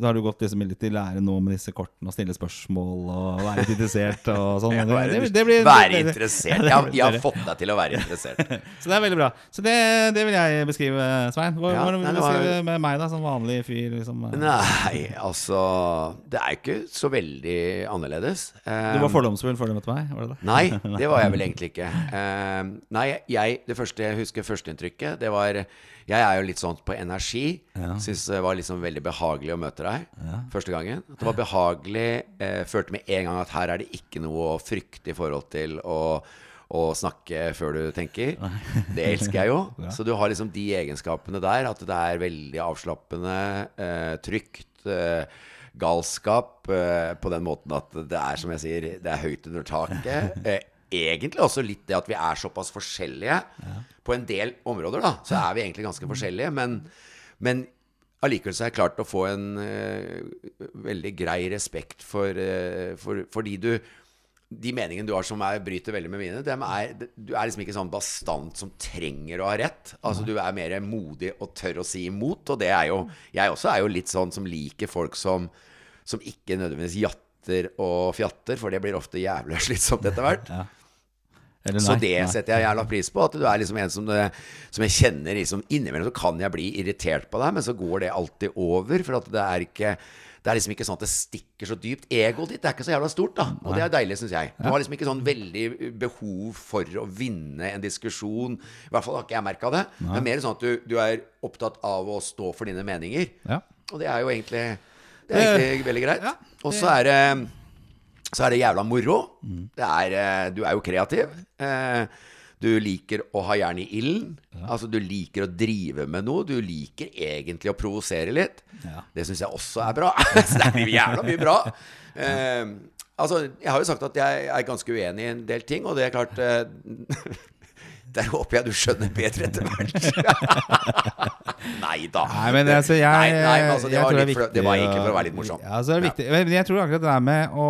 da har du gått liksom litt i lære nå med disse kortene og stille spørsmål og være litt interessert og *laughs* sånn. Ja, Det- være, det- det blir- være det- det- interessert. det *laughs* Jeg, har- jeg har fått deg til å være interessert. *laughs* Så det er veldig bra. Så det, det vil jeg beskrive, Svein. Hva, Ja, hvordan vil du det var- beskrive det med meg, da, som vanlig fyr? Liksom? Nei, altså Det er jo ikke så veldig annerledes. Du var fordomsfull før du møtte meg? Var det det? Nei, det var jeg vel egentlig ikke. Um, nei, jeg, det første jeg husker førsteinntrykket, det var Jeg er jo litt sånn på energi. Ja. Syns det var liksom veldig behagelig å møte deg første gangen. At det var behagelig. Eh, følte med en gang at her er det ikke noe å frykte i forhold til å, å snakke før du tenker. *laughs* Det elsker jeg jo. Så du har liksom de egenskapene der. At det er veldig avslappende, eh, trygt. Eh, galskap eh, på den måten at det er, som jeg sier, det er høyt under taket. *laughs* Egentlig også litt det at vi er såpass forskjellige. På en del områder, da, så er vi egentlig ganske forskjellige. Men, men allikevel så har jeg klart å få en uh, veldig grei respekt for, uh, for Fordi du de meningene du har som er, bryter veldig med mine, dem er, du er liksom ikke sånn bastant som trenger å ha rett. Altså Du er mer modig og tør å si imot. Og det er jo Jeg også er jo litt sånn som liker folk som, som ikke nødvendigvis jatter og fjatter, for det blir ofte jævlig *laughs* slitsomt etter hvert. Eller Så nei? det Nei. setter jeg jævla pris på. At du er liksom en som, det, som jeg kjenner liksom Innimellom så kan jeg bli irritert på deg, men så går det alltid over. For at det er ikke Det er liksom ikke sånn at det stikker så dypt. Egoet ditt er ikke så jævla stort, da. Og det er deilig, syns jeg. Du har liksom ikke sånn veldig behov for å vinne en diskusjon. I hvert fall har ikke jeg merka det. Det er mer sånn at du, du er opptatt av å stå for dine meninger. Ja. Og det er jo egentlig Det er egentlig veldig greit. ja, Og så er det så er det jævla moro. Det er, eh, du er jo kreativ. Eh, Du liker å ha jern i ilden. Altså Du liker å drive med noe. Du liker egentlig å provosere litt. Ja. Det syns jeg også er bra. *laughs* Så det er jævla mye bra. Eh, altså, jeg har jo sagt at jeg er ganske uenig i en del ting, og det er klart eh, *laughs* Der håper jeg du skjønner bedre etter hvert. *laughs* nei da. Nei, men altså, jeg, nei, nei, men altså, det, var det, for, det var egentlig for å være litt morsom. Ja, så er viktig. Ja. Men jeg tror akkurat det der med å,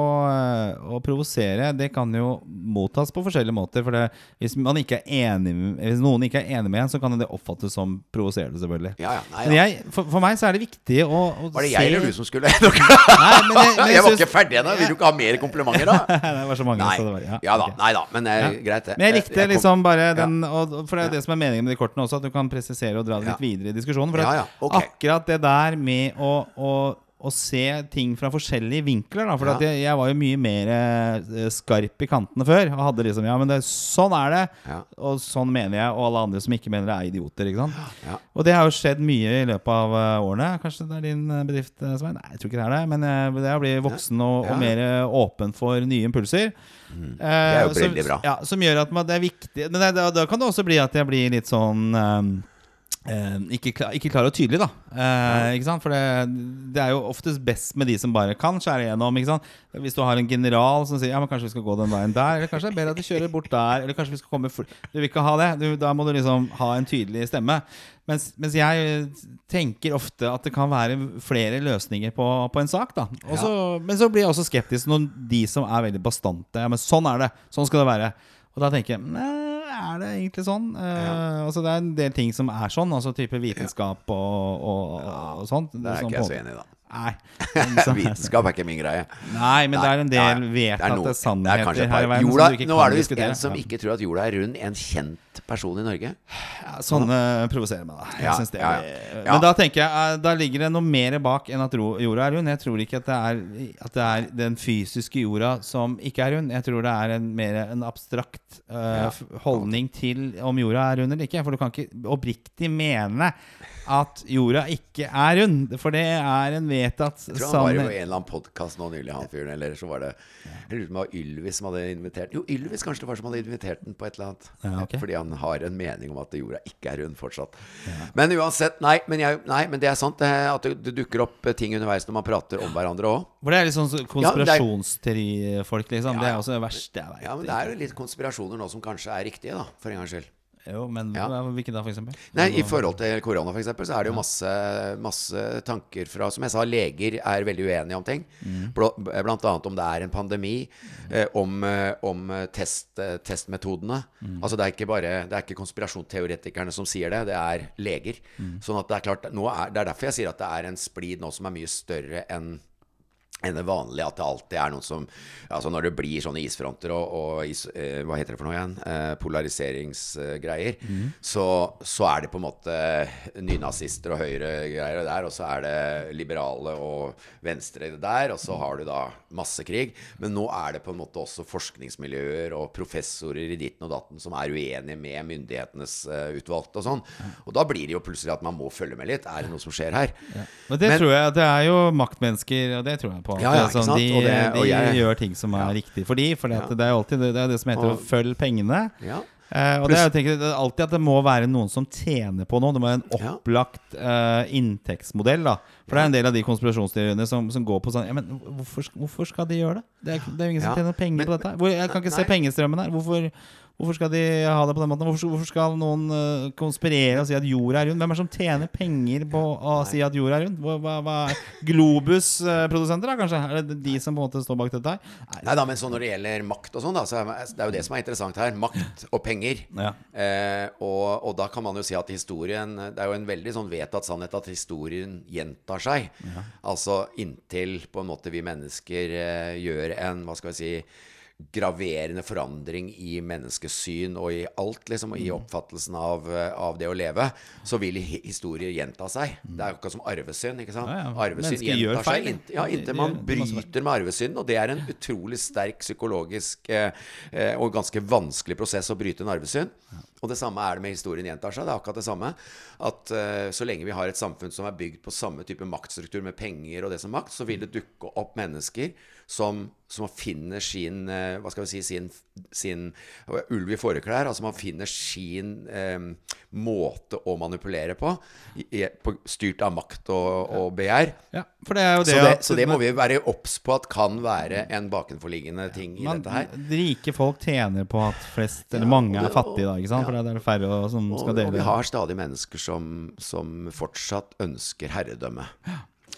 å provosere, det kan jo mottas på forskjellige måter. For det, hvis, man ikke enig, hvis noen ikke er enig med en, så kan det oppfattes som provoserende, selvfølgelig. Ja, ja, nei, Men jeg, for, for meg så er det viktig å, å Var det se jeg eller du som skulle *laughs* Nei, men jeg, men Jeg jeg var ikke ferdig ennå. Vil du ikke ha mer komplimenter, da? *laughs* det var så mange. Nei. Så det var, ja, Ja da. Nei da. Men det Ja. greit, det. Men jeg likte liksom bare den og, For det er jo det som er meningen med de kortene også, at du kan presisere og dra det litt videre i diskusjonen. For Ja, ja, ok. akkurat det der med å, å, å se ting fra forskjellige vinkler. Da, for Ja. jeg, jeg var jo mye mer eh, skarp i kantene før. Og hadde liksom Ja, men det, sånn er det. Ja. Og sånn mener jeg. Og alle andre som ikke mener det, er idioter. Ikke sant? Ja. Og det har jo skjedd mye i løpet av eh, årene. Kanskje det er din eh, bedrift, Svein? Nei, jeg tror ikke det er det. Men det er å bli voksen og, og mer åpen for nye impulser. Det er jo veldig bra. Ja, som gjør at man, det er viktig Men det, da, kan det også bli at jeg blir litt sånn eh, ikke, klar, ikke klar og tydelig, da. Eh, ikke sant? For det, det er jo oftest best med de som bare kan skjære igjennom. Ikke sant? Hvis du har en general som sier Ja, men kanskje vi skal gå den veien der, eller kanskje det er bedre at du kjører bort der, eller kanskje vi skal komme Du vil ikke ha det. Du, da må du liksom ha en tydelig stemme. Mens, mens jeg tenker ofte at det kan være flere løsninger på, på en sak. da også, ja. Men så blir jeg også skeptisk når de som er veldig bastante Ja, men sånn er det. Sånn skal det være. Og da tenker jeg Nei, er det egentlig sånn? Eh, altså Det er en del ting som er sånn, altså type vitenskap og, og, og sånt. Det er ikke jeg så enig i, da. Nei. *laughs* Vitenskap er ikke min greie. Nei, men det er en del Nei, vedtatte er sannheter her i verden jorda, Nå er det visst en som ikke tror at jorda er rund. En kjent person i Norge. Ja, sånne provoserer meg, da. Ja, ja, ja. Men da tenker jeg eh, Da ligger det noe mer bak enn at jorda er rund. Jeg tror ikke at det er At det er den fysiske jorda som ikke er rund. Jeg tror det er en, mer en abstrakt uh, holdning til om jorda er rund eller ikke. For du kan ikke oppriktig mene at jorda ikke er rund. For det er en vedtatt Jeg tror han var jo i en eller annen podkast nå nylig, han fyren. Eller så var det Jeg lurer på om det var Ylvis som hadde invitert Jo, Ylvis kanskje det var som hadde invitert den på et eller annet. Ja, okay. Fordi han har en mening om at jorda ikke er rund fortsatt. Men uansett, nei men, jeg, nei, men det er sant det, at det, dukker opp eh, ting underveis når man prater om hverandre òg. For det er litt sånn Ja, konspirasjonsteorifolk, liksom. Det er også det verste jeg vet. Ja, men det er jo litt konspirasjoner nå som kanskje er riktige, da, for en gangs skyld. Jo, men Ja. hvilken hvilke da, eksempel? Nei, I forhold til korona eksempel, så er det jo masse, masse tanker fra Som jeg sa, leger er veldig uenige om ting. Mm. Blant annet om det er en pandemi. Eh, om eh, om eh, test, testmetodene. testmetodene. Altså Det er ikke bare Det er ikke konspirasjonsteoretikerne som sier det, det er leger. Sånn at det er klart er, Det er derfor jeg sier at det er en splid nå som er mye større enn enn det vanlige. At det alltid er noen som Altså Når det blir sånne isfronter og, og is, eh, Hva heter det for noe igjen? Eh, polariseringsgreier. Så, så er det på en måte nynazister og høyregreier der. Og så er det liberale og venstre der. Og så har du da massekrig. Men nå er det på en måte også forskningsmiljøer og professorer i ditten og datten som er uenige med myndighetenes eh, utvalgte og sånn. Og da blir det jo plutselig at man må følge med litt. Er det noe som skjer her? Men det Men- tror jeg Det er jo maktmennesker, og det tror jeg på. Ja, ja, ikke sant? De, Og det- og de jeg- gjør ting som er riktig for de For det er jo alltid det, er det som heter Og- å følge pengene. Ja. Uh, og det er, jeg tenker, er alltid at det må være noen som tjener på noe. Det må være en opplagt uh, inntektsmodell. da For det er en del av de konspirasjonsteoriene som, som går på sånn ja, men hvorfor, hvorfor skal de gjøre det? Det er, det er jo ingen som tjener penger men- på dette. Hvor, jeg kan ikke se pengestrømmen her. Hvorfor, hvorfor skal de ha det på den måten? Hvorfor, hvorfor skal noen eh, konspirere og si at jorda er rund? Hvem er det som tjener penger på å si at jorda er rund? Hva, hva, hva er Globus-produsenter, da, kanskje? Er det de som på en måte står bak dette her? Nei, da, men så når det gjelder makt og sånn, da, så er det jo det som er interessant her. Makt og penger. Ja. Eh, og, og da kan man jo si at historien Det er jo en veldig sånn vedtatt sannhet at historien gjentar seg. Altså inntil på en måte vi mennesker eh, gjør en, hva skal vi si graverende forandring i menneskesyn og i alt, liksom, og Mm. i oppfattelsen av, eh, av det å leve, så vil hi- historier gjenta seg. Det er akkurat som arvesynd. ikke sant? Ja, ja. Arvesynd gjentar seg inntil, ja, inntil man bryter med arvesynden, og det er en utrolig sterk psykologisk eh, eh, og ganske vanskelig prosess å bryte en arvesynd. Og det samme er det med historien gjentar seg. Det er akkurat det samme. At eh, så lenge vi har et samfunn som er bygd på samme type maktstruktur med penger og det som makt, så vil det dukke opp mennesker som, som finner sin eh, Hva skal vi si sin, sin ulv i fåreklær. Altså man finner sin eh, måte å manipulere på, i, på styrt av makt og, og begjær. Ja, for det er jo det, Så det, så det må vi være obs på at kan være en bakenforliggende ting i man, dette her. Rike folk tjener på at flest, eller Ja, mange, er fattige, da. Ikke sant? For det er færre som Og, skal og vi har stadig mennesker som, som fortsatt ønsker herredømme.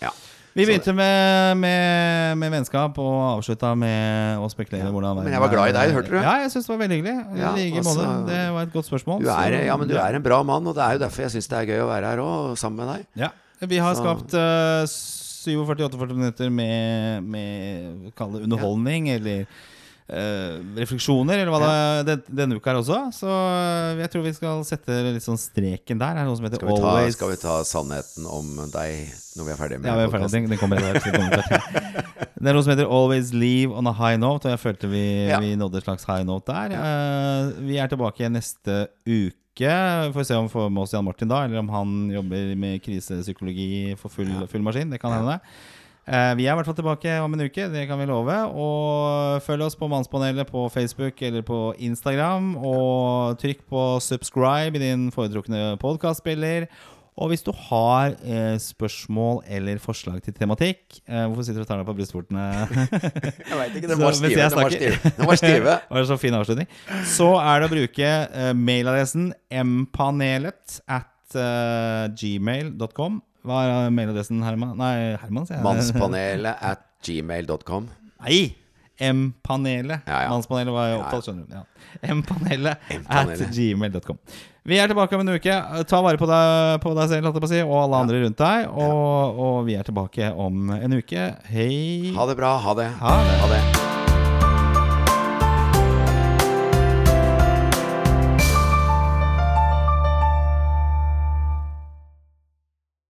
Ja. Vi begynte med, med, med vennskap og avslutta med å spekulere hvordan Men jeg var glad i deg, hørte du? Ja, jeg syns det var veldig hyggelig. Ja, altså. Det var et godt spørsmål. Du er, ja, men du er en bra mann, og det er jo derfor jeg syns det er gøy å være her òg, sammen med deg. Ja. Vi har Så- skapt uh, 47-48 minutter med, med kall det underholdning, eller eh, refleksjoner, eller hva det er denne uka her også. Så eh, jeg tror vi skal sette litt sånn streken der. Er noe som heter Skal vi, ta, Always skal vi ta sannheten om deg når vi er ferdig med Ja, vi er ferdig. Den, den kommer etter hvert. Det er noe som heter Always Leave on a high note, og jeg følte vi, Ja. vi nådde et slags high note der. Uh, vi er tilbake neste uke. Vi får se om vi får med oss Jan Martin da, eller om han jobber med krisepsykologi for full, full maskin. Det kan hende. Eh, vi er i hvert fall tilbake om en uke, det kan vi love. Og følg oss på Mannspanelet på Facebook eller på Instagram. Og trykk på subscribe i din foretrukne podkastspiller. Og hvis du har eh, spørsmål eller forslag til tematikk eh, Hvorfor sitter du og tar deg på brystvortene? *laughs* Jeg veit ikke, den *laughs* *laughs* var stive. Den var stive. Den var stive. Var så fin avslutning? Så er det å bruke eh, mailadressen mpanelet at eh, gmail.com. Hva er mailadressen, Herman? Nei, Herman, sier jeg. Mannspanelet at gmail.com. Nei! M-panelet. Ja, ja. Mannspanelet var ja. opptatt, skjønner du. Ja. M-panelet at gmail.com. Vi er tilbake om en uke. Ta vare på deg, på deg selv jeg på si, og alle andre rundt deg. Og, og vi er tilbake om en uke. Hei. Ha det bra. Ha det. Ha det. Ha det.